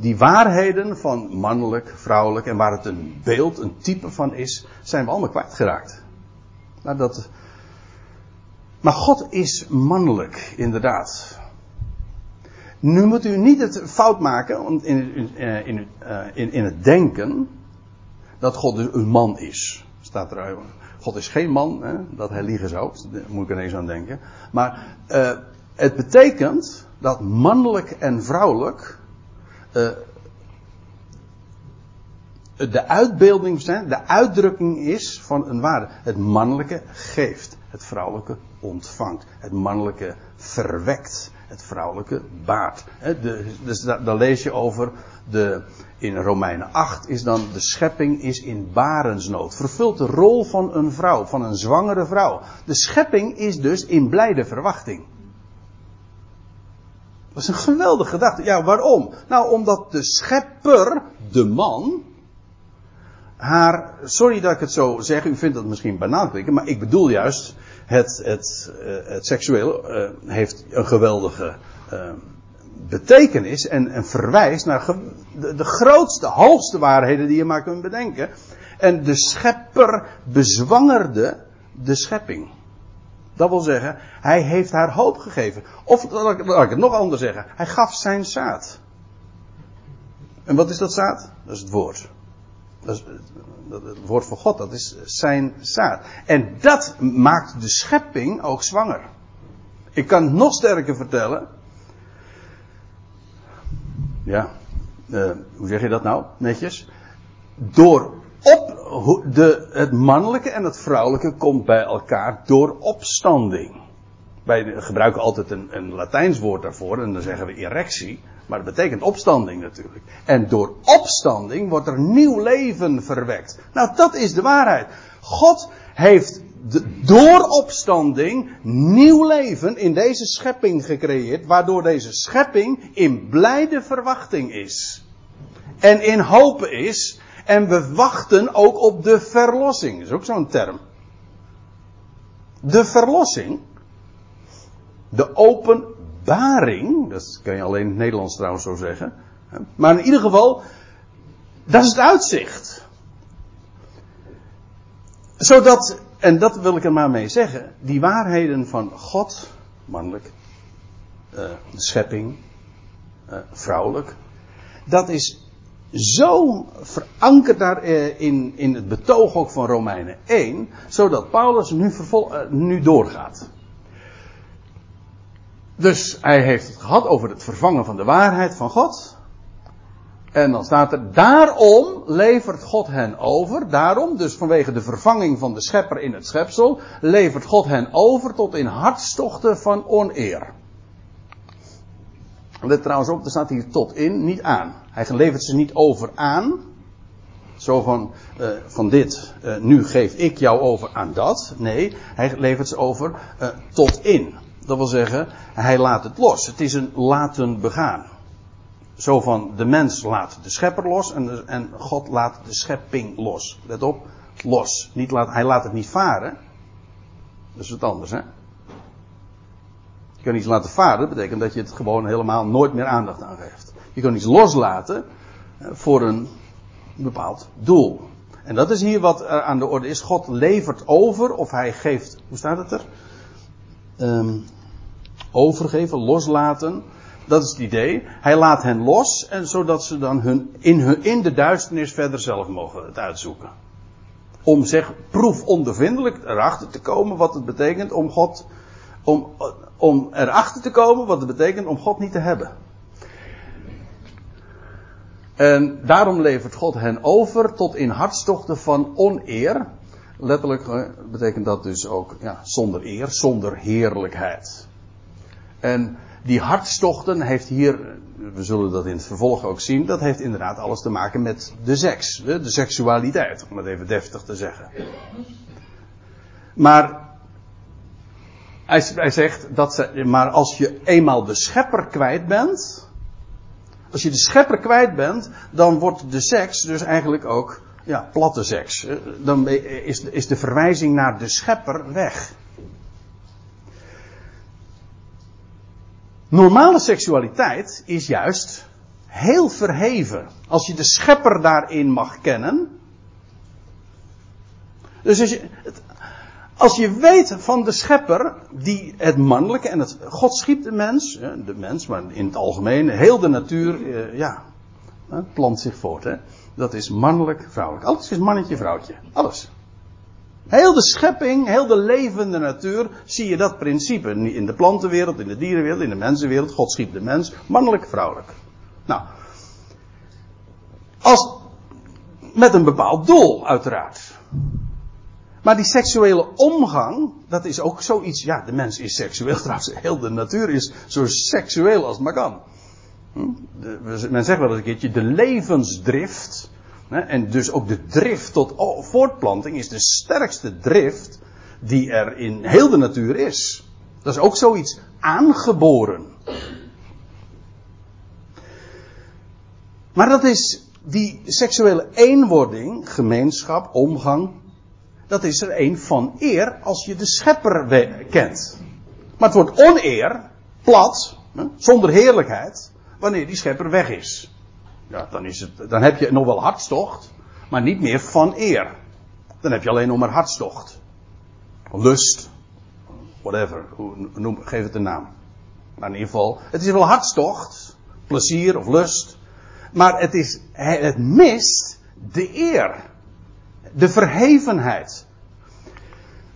die waarheden van mannelijk, vrouwelijk en waar het een beeld, een type van is, zijn we allemaal kwijtgeraakt. Maar, dat, maar God is mannelijk, inderdaad. Nu moet u niet het fout maken in, in, eh, in, eh, in, in het denken dat God een man is. Staat er, God is geen man, hè, dat hij liegen zou. Daar moet ik ineens aan denken. Maar uh, het betekent dat mannelijk en vrouwelijk uh, de uitbeelding zijn, de uitdrukking is van een waarde. Het mannelijke geeft, het vrouwelijke ontvangt, het mannelijke verwekt het vrouwelijke baard. dus daar, lees je over de, in Romeinen 8 is dan de schepping is in barensnood. Vervult de rol van een vrouw, van een zwangere vrouw. De schepping is dus in blijde verwachting. Dat is een geweldige gedachte. Ja, waarom? Nou, omdat de schepper, de man, haar, sorry dat ik het zo zeg, u vindt dat misschien banaal klinken, maar ik bedoel juist, het, het, uh, het seksueel uh, heeft een geweldige uh, betekenis en, en verwijst naar de, de, grootste, hoogste waarheden die je maar kunt bedenken. En de schepper bezwangerde de schepping. Dat wil zeggen, hij heeft haar hoop gegeven. Of ik, laat ik het nog anders zeggen, hij gaf zijn zaad. En wat is dat zaad? Dat is het woord. Dat het woord van God, dat is zijn zaad. En dat maakt de schepping ook zwanger. Ik kan het nog sterker vertellen. Ja, uh, hoe zeg je dat nou? Netjes. Door op, de, het mannelijke en het vrouwelijke komt bij elkaar door opstanding. Wij gebruiken altijd een, een Latijns woord daarvoor en dan zeggen we erectie. Maar dat betekent opstanding natuurlijk. En door opstanding wordt er nieuw leven verwekt. Nou, dat is de waarheid. God heeft de, door opstanding nieuw leven in deze schepping gecreëerd, waardoor deze schepping in blijde verwachting is. En in hopen is. En we wachten ook op de verlossing. Is ook zo'n term. De verlossing. De open openbaring, dat kan je alleen in het Nederlands trouwens zo zeggen. Maar in ieder geval, dat is het uitzicht. Zodat, en dat wil ik er maar mee zeggen, die waarheden van God, mannelijk, uh, de schepping, uh, vrouwelijk, dat is zo verankerd daar uh, in, in het betoog ook van Romeinen 1, zodat Paulus nu, vervol, nu doorgaat. Dus hij heeft het gehad over het vervangen van de waarheid van God. En dan staat er, daarom levert God hen over. Daarom, dus vanwege de vervanging van de schepper in het schepsel, levert God hen over tot in hartstochten van oneer. Let trouwens op, er staat hier tot in, niet aan. Hij levert ze niet over aan. Zo van, uh, van dit, uh, nu geef ik jou over aan dat. Nee, hij levert ze over uh, tot in. Dat wil zeggen, hij laat het los. Het is een laten begaan. Zo van de mens laat de schepper los en, en God laat de schepping los. Let op, los. Niet laat, hij laat het niet varen. Dat is wat anders, hè? Je kan iets laten varen, dat betekent dat je het gewoon helemaal nooit meer aandacht aan geeft. Je kan iets loslaten eh, voor een bepaald doel. En dat is hier wat aan de orde is. God levert over, of hij geeft, hoe staat het er? Um, overgeven, loslaten. Dat is het idee. Hij laat hen los, en zodat ze dan hun, in, hun, in de duisternis verder zelf mogen het uitzoeken. Om zeg, proefondervindelijk erachter te komen wat het betekent om God, om, om erachter te komen wat het betekent om God niet te hebben. En daarom levert God hen over tot in hartstochten van oneer. Letterlijk betekent dat dus ook ja, zonder eer, zonder heerlijkheid. En die hartstochten heeft hier, we zullen dat in het vervolg ook zien, dat heeft inderdaad alles te maken met de seks, de seksualiteit, om het even deftig te zeggen. Maar hij, hij zegt dat ze, maar als je eenmaal de schepper kwijt bent, als je de schepper kwijt bent, dan wordt de seks dus eigenlijk ook ja, platte seks. Dan is, is de verwijzing naar de schepper weg. Normale seksualiteit is juist heel verheven. Als je de schepper daarin mag kennen. Dus als je, als je weet van de schepper, die het mannelijke en het. God schiep de mens, de mens, maar in het algemeen, heel de natuur, eh, ja, plant zich voort. Hè. Dat is mannelijk, vrouwelijk. Alles is mannetje, vrouwtje. Alles. Heel de schepping, heel de levende natuur, zie je dat principe. In de plantenwereld, in de dierenwereld, in de mensenwereld. God schiep de mens, mannelijk, vrouwelijk. Nou, als, met een bepaald doel, uiteraard. Maar die seksuele omgang, dat is ook zoiets. Ja, de mens is seksueel trouwens. Heel de natuur is zo seksueel als maar kan. Hm? Men zegt wel eens een keertje: de levensdrift en dus ook de drift tot voortplanting is de sterkste drift die er in heel de natuur is. Dat is ook zoiets aangeboren. Maar dat is die seksuele eenwording, gemeenschap, omgang, dat is er een van eer als je de schepper kent. Maar het wordt oneer, plat, zonder heerlijkheid, wanneer die schepper weg is ja, dan, is het, dan heb je nog wel hartstocht, maar niet meer van eer. Dan heb je alleen nog maar hartstocht. Lust. Whatever. Noem, geef het een naam. Maar in ieder geval, het is wel hartstocht. Plezier of lust. Maar het, is, het mist de eer. De verhevenheid.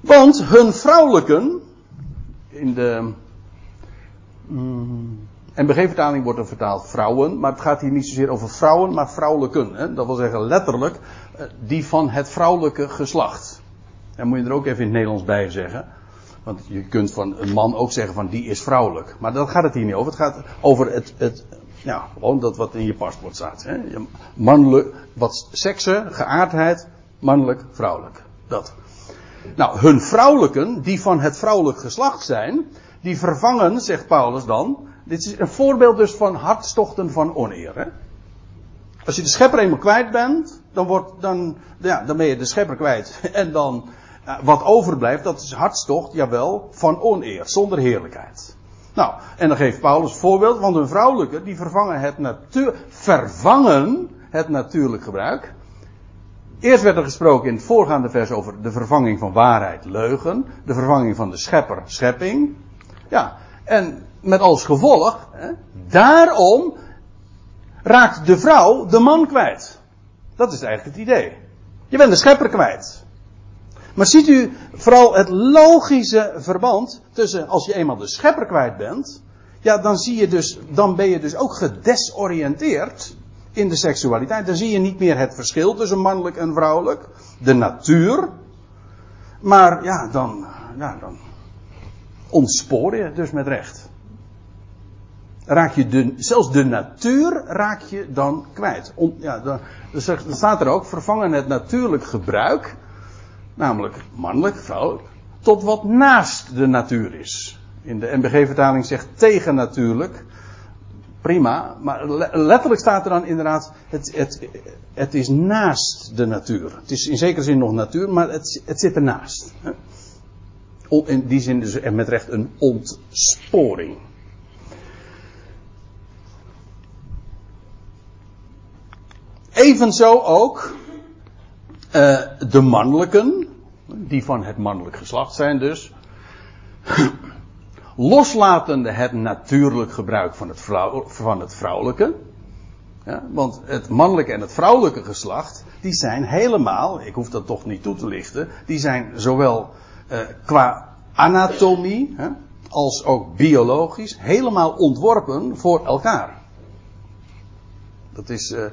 Want hun vrouwelijken. In de. Mm, en vertaling wordt er vertaald vrouwen, maar het gaat hier niet zozeer over vrouwen, maar vrouwelijken. Hè? Dat wil zeggen letterlijk eh, die van het vrouwelijke geslacht. En moet je er ook even in het Nederlands bij zeggen. Want je kunt van een man ook zeggen van die is vrouwelijk. Maar daar gaat het hier niet over. Het gaat over het, het ja, gewoon dat wat in je paspoort staat. Hè? Mannelijk, wat seksen, geaardheid, mannelijk, vrouwelijk. Dat. Nou, hun vrouwelijken, die van het vrouwelijk geslacht zijn, die vervangen, zegt Paulus dan, dit is een voorbeeld dus van hartstochten van oneer. Als je de schepper eenmaal kwijt bent, dan, wordt, dan, ja, dan ben je de schepper kwijt. En dan wat overblijft, dat is hartstocht, jawel, van oneer, zonder heerlijkheid. Nou, en dan geeft Paulus voorbeeld, want hun vrouwelijke, die vervangen het, natuur, vervangen het natuurlijk gebruik. Eerst werd er gesproken in het voorgaande vers over de vervanging van waarheid, leugen. De vervanging van de schepper, schepping. Ja, en met als gevolg, hè, daarom raakt de vrouw de man kwijt. Dat is eigenlijk het idee. Je bent de schepper kwijt. Maar ziet u vooral het logische verband tussen als je eenmaal de schepper kwijt bent, ja, dan zie je dus, dan ben je dus ook gedesoriënteerd in de seksualiteit. Dan zie je niet meer het verschil tussen mannelijk en vrouwelijk, de natuur. Maar ja, dan, ja, dan ontspoor je dus met recht. Raak je de, zelfs de natuur raak je dan kwijt. ja, dan, staat er ook, vervangen het natuurlijk gebruik, namelijk mannelijk, vrouwelijk, tot wat naast de natuur is. In de MBG-vertaling zegt tegen natuurlijk. Prima, maar letterlijk staat er dan inderdaad, het, het, het is naast de natuur. Het is in zekere zin nog natuur, maar het, het zit ernaast. In die zin dus met recht een ontsporing. Evenzo ook uh, de mannelijken, die van het mannelijk geslacht zijn dus, loslatende het natuurlijk gebruik van het, van het vrouwelijke. Want het mannelijke en het vrouwelijke geslacht, die zijn helemaal, ik hoef dat toch niet toe te lichten, die zijn zowel uh, qua anatomie hè, als ook biologisch helemaal ontworpen voor elkaar. Dat is, uh,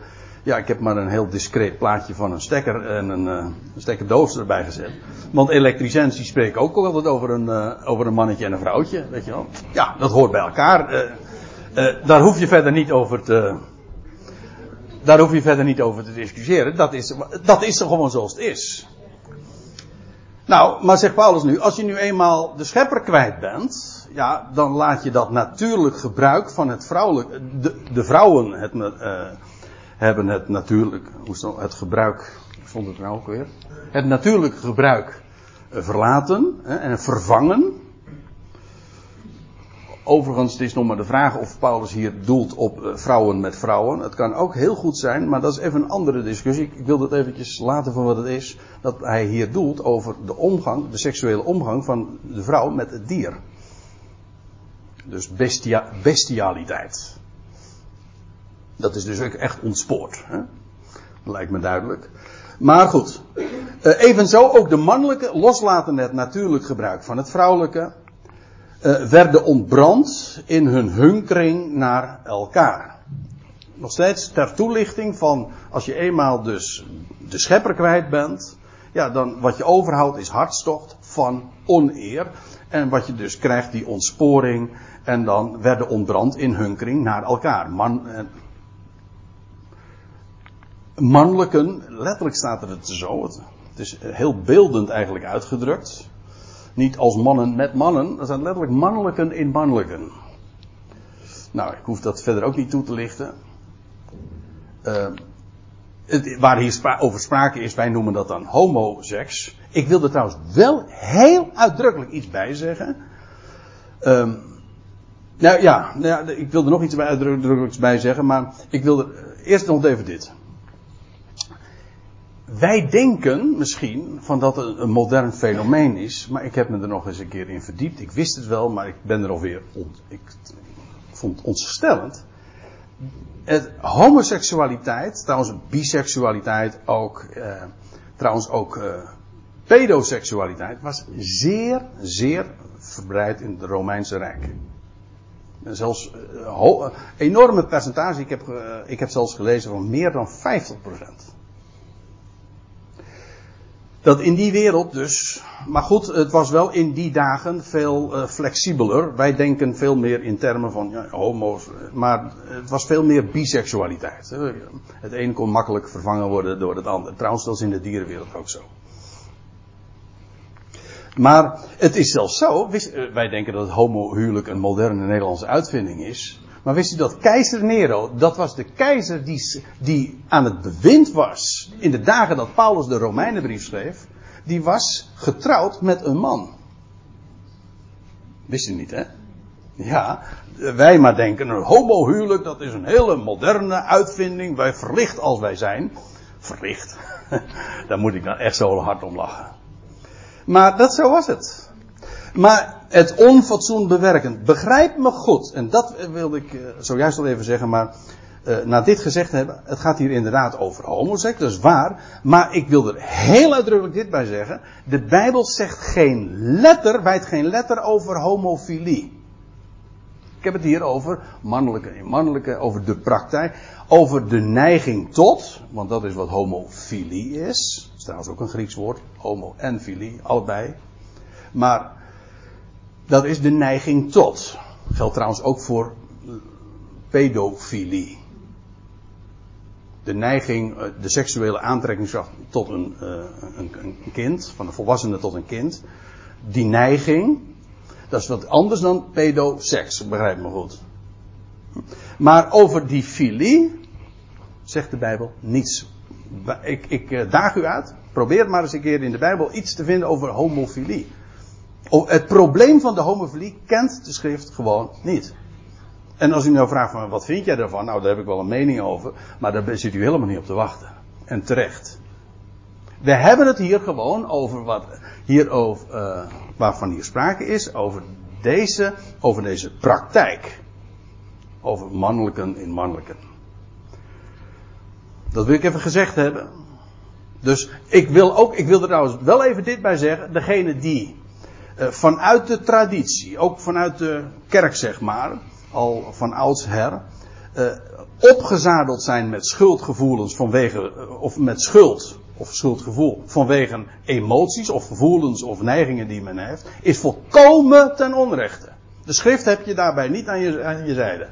ja, ik heb maar een heel discreet plaatje van een stekker en een, uh, stekkerdoos erbij gezet. Want elektriciens die spreken ook altijd over een, uh, over een mannetje en een vrouwtje, weet je wel. Ja, dat hoort bij elkaar. Uh, daar hoef je verder niet over te. Daar hoef je verder niet over te discussiëren. Dat is, dat is er gewoon zoals het is. Nou, maar zegt Paulus nu, als je nu eenmaal de schepper kwijt bent, ja, dan laat je dat natuurlijk gebruik van het vrouwelijk, de, de vrouwen het, hebben het natuurlijk, het gebruik, stond het nou ook weer? Het natuurlijke gebruik verlaten en vervangen. Overigens, het is nog maar de vraag of Paulus hier doelt op eh, vrouwen met vrouwen. Het kan ook heel goed zijn, maar dat is even een andere discussie. Ik wil dat eventjes laten voor wat het is. Dat hij hier doelt over de omgang, de seksuele omgang van de vrouw met het dier. Dus bestia, bestialiteit. Dat is dus ook echt ontspoord. Hè? Lijkt me duidelijk. Maar goed. Uh, evenzo ook de mannelijke, loslaten het natuurlijk gebruik van het vrouwelijke, uh, werden ontbrand in hun hunkering naar elkaar. Nog steeds ter toelichting van als je eenmaal dus de schepper kwijt bent, ja, dan wat je overhoudt is hartstocht van oneer. En wat je dus krijgt, die ontsporing. En dan werden ontbrand in hunkering naar elkaar. Man, mannelijken, letterlijk staat er het zo, het is heel beeldend eigenlijk uitgedrukt. Niet als mannen met mannen, er zijn letterlijk mannelijken in mannelijken. Nou, ik hoef dat verder ook niet toe te lichten. Uh, het, waar hier over sprake is, wij noemen dat dan homoseks. Ik wil er trouwens wel heel uitdrukkelijk iets bij zeggen. Um, nou ja, nou ik wil er nog iets bij uitdrukkelijks bij zeggen, maar ik wil er eerst nog even dit wij denken misschien van dat het een modern fenomeen is, maar ik heb me er nog eens een keer in verdiept. Ik wist het wel, maar ik ben er alweer on, ik vond het ontstellend. Het, homoseksualiteit, trouwens biseksualiteit ook, eh, trouwens ook eh, pedoseksualiteit, was zeer, zeer verbreid in het Romeinse Rijk. En zelfs uh, enorme percentage, ik heb, ik heb zelfs gelezen van meer dan 50 procent dat in die wereld dus. Maar goed, het was wel in die dagen veel uh, flexibeler. Wij denken veel meer in termen van ja, homo's. Maar het was veel meer biseksualiteit. Het een kon makkelijk vervangen worden door het ander. Trouwens, dat is in de dierenwereld ook zo. Maar het is zelfs zo. Eh, wij denken dat het homohuwelijk een moderne Nederlandse uitvinding is. Maar wist u dat keizer Nero, dat was de keizer die, die aan het bewind was in de dagen dat Paulus de Romeinenbrief schreef, die was getrouwd met een man. Wist u niet, hè? Ja, wij maar denken, een homohuwelijk, dat is een hele moderne uitvinding, wij verlicht als wij zijn. Verlicht. Daar moet ik dan echt zo hard om lachen. Maar dat zo was het. Maar het onfatsoen bewerken. Begrijp me goed. En dat wilde ik uh, zojuist al even zeggen, maar uh, na dit gezegd hebben, het gaat hier inderdaad over homoseks, dat is waar. Maar ik wil er heel uitdrukkelijk dit bij zeggen. De Bijbel zegt geen letter, wijt geen letter over homofilie. heb het hier over mannelijke en mannelijke, over de praktijk, over de neiging tot, want dat is wat homofilie is. Dat is trouwens ook een Grieks woord, homo en filie, allebei. Maar dat is de neiging tot. Geldt trouwens ook voor pedofilie. De neiging, eh, de seksuele aantrekkingskracht tot een, eh, een, een kind, van een volwassene tot een kind. Die neiging, dat is wat anders dan pedoseks, begrijp me goed. Maar over die filie zegt de Bijbel niets. Ik, ik eh, daag u uit, probeer maar eens een keer in de Bijbel iets te vinden over homofilie. Het probleem van de homofilie kent de schrift gewoon niet. En als u nou vraagt van wat vind jij daarvan? Nou, daar heb ik wel een mening over. Maar daar zit u helemaal niet op te wachten. En terecht. We hebben het hier gewoon over wat hier over, uh, waarvan hier sprake is. Over deze, over deze praktijk. Over mannelijken in mannelijken. Dat wil ik even gezegd hebben. Dus ik wil ook, ik wil er trouwens wel even dit bij zeggen. Degene die vanuit de traditie, ook vanuit de kerk zeg maar, al van oudsher, uh, opgezadeld zijn met schuldgevoelens vanwege, uh, of met schuld, of schuldgevoel, vanwege emoties of gevoelens of neigingen die men heeft, is volkomen ten onrechte. De schrift heb je daarbij niet aan je, aan je zijde.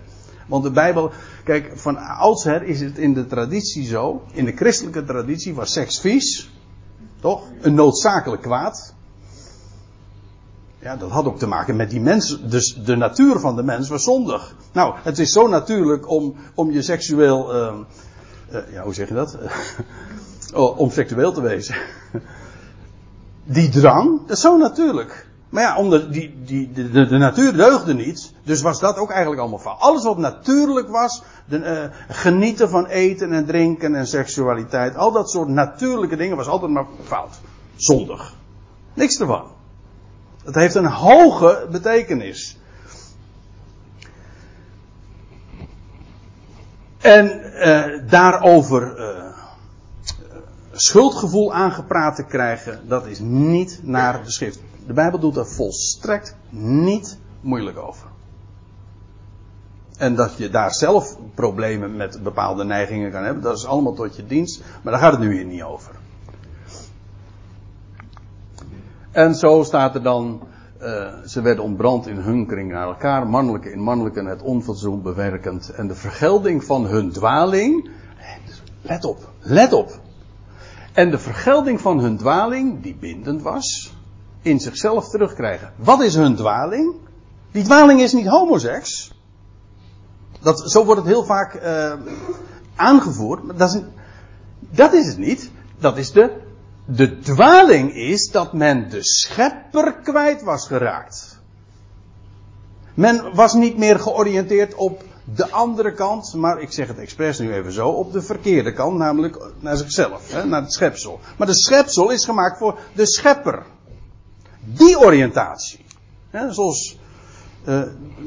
Want de Bijbel, kijk, van oudsher is het in de traditie zo, in de christelijke traditie was seks vies, toch? Een noodzakelijk kwaad. Ja, dat had ook te maken met die mens. Dus de natuur van de mens was zondig. Nou, het is zo natuurlijk om, om je seksueel. Uh, ja, hoe zeg je dat? oh, om seksueel te wezen. die drang, dat is zo natuurlijk. Maar ja, omdat die, die, de, de, de, natuur deugde niet. Dus was dat ook eigenlijk allemaal fout. Alles wat natuurlijk was. De, uh, genieten van eten en drinken en seksualiteit. Al dat soort natuurlijke dingen was altijd maar fout. Zondig. Niks ervan. Het heeft een hoge betekenis. En uh, daarover uh, schuldgevoel aangepraat te krijgen, dat is niet naar de schrift. De Bijbel doet er volstrekt niet moeilijk over. En dat je daar zelf problemen met bepaalde neigingen kan hebben, dat is allemaal tot je dienst, maar daar gaat het nu hier niet over. En zo staat er dan, uh, ze werden ontbrand in hunkering naar elkaar, mannelijke in mannelijke, het onfatsoen bewerkend. En de vergelding van hun dwaling, let op, let op. En de vergelding van hun dwaling, die bindend was, in zichzelf terugkrijgen. Wat is hun dwaling? Die dwaling is niet homoseks. Dat, zo wordt het heel vaak uh, aangevoerd, maar dat is, dat is het niet. Dat is de de dwaling is dat men de schepper kwijt was geraakt. Men was niet meer georiënteerd op de andere kant, maar ik zeg het expres nu even zo, op de verkeerde kant, namelijk naar zichzelf, hè, naar het schepsel. Maar de schepsel is gemaakt voor de schepper. Die oriëntatie. Hè, zoals uh,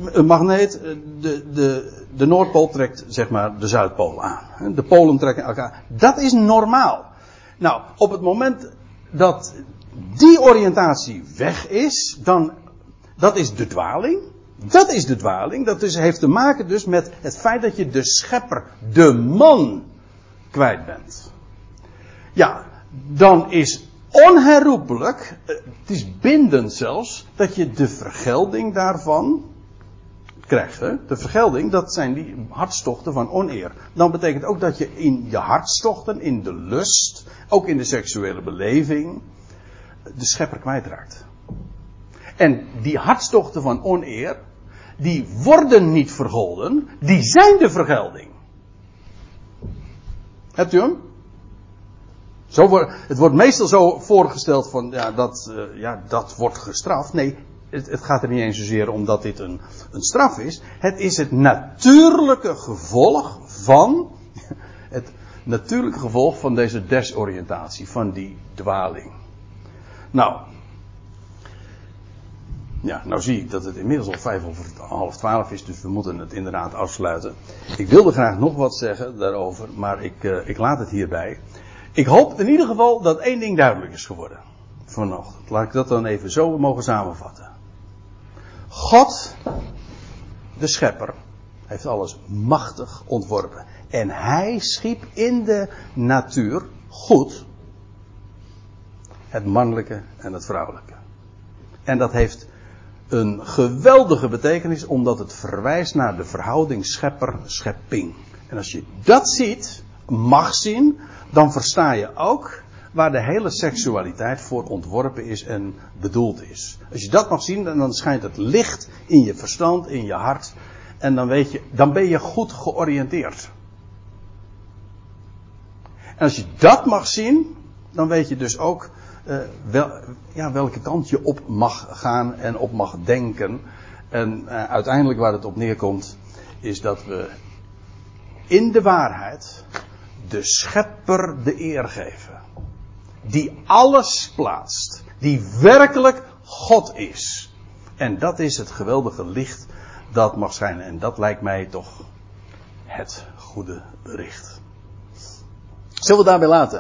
een magneet, eh, de, de, de Noordpool trekt zeg maar de Zuidpool aan. De polen trekken elkaar. Dat is normaal. Nou, op het moment dat die oriëntatie weg is, dan, dat is de dwaling. Dat is de dwaling. Dat is, heeft te maken dus met het feit dat je de schepper, de man, kwijt bent. Ja, dan is onherroepelijk, eh, het is bindend zelfs, dat je de vergelding daarvan krijgt. Hè? De vergelding, dat zijn die hartstochten van oneer. Dan betekent ook dat je in je hartstochten, in de lust, ook in de seksuele beleving, de schepper kwijtraakt. En die hartstochten van oneer, die worden niet vergolden, die zijn de vergelding. Hebt u hem? Zo het wordt meestal zo voorgesteld van, ja, dat, uh, ja, dat wordt gestraft. Nee, het, het, gaat er niet eens zozeer om dat dit een, een straf is. Het is het natuurlijke gevolg van, het natuurlijke gevolg van deze desoriëntatie, van die dwaling. Nou, ja, nou zie ik dat het inmiddels al vijf over half twaalf is, dus we moeten het inderdaad afsluiten. Ik wilde graag nog wat zeggen daarover, maar ik, uh, ik laat het hierbij. Ik hoop in ieder geval dat één ding duidelijk is geworden vanochtend. Laat ik dat dan even zo mogen samenvatten. God de schepper, heeft alles machtig ontworpen. En hij schiep in de natuur goed het mannelijke en het vrouwelijke. En dat heeft een geweldige betekenis omdat het verwijst naar de verhouding schepper-schepping. En als je dat ziet, mag zien, dan versta je ook waar de hele seksualiteit voor ontworpen is en bedoeld is. Als je dat mag zien, dan schijnt het licht in je verstand, in je hart. En dan weet je, dan ben je goed georiënteerd. En als je dat mag zien, dan weet je dus ook uh, wel, ja, welke kant je op mag gaan en op mag denken. En uh, uiteindelijk waar het op neerkomt, is dat we in de waarheid de schepper de eer geven. Die alles plaatst. Die werkelijk God is. En dat is het geweldige licht dat mag schijnen. En dat lijkt mij toch het goede bericht. Zullen we daarbij laten?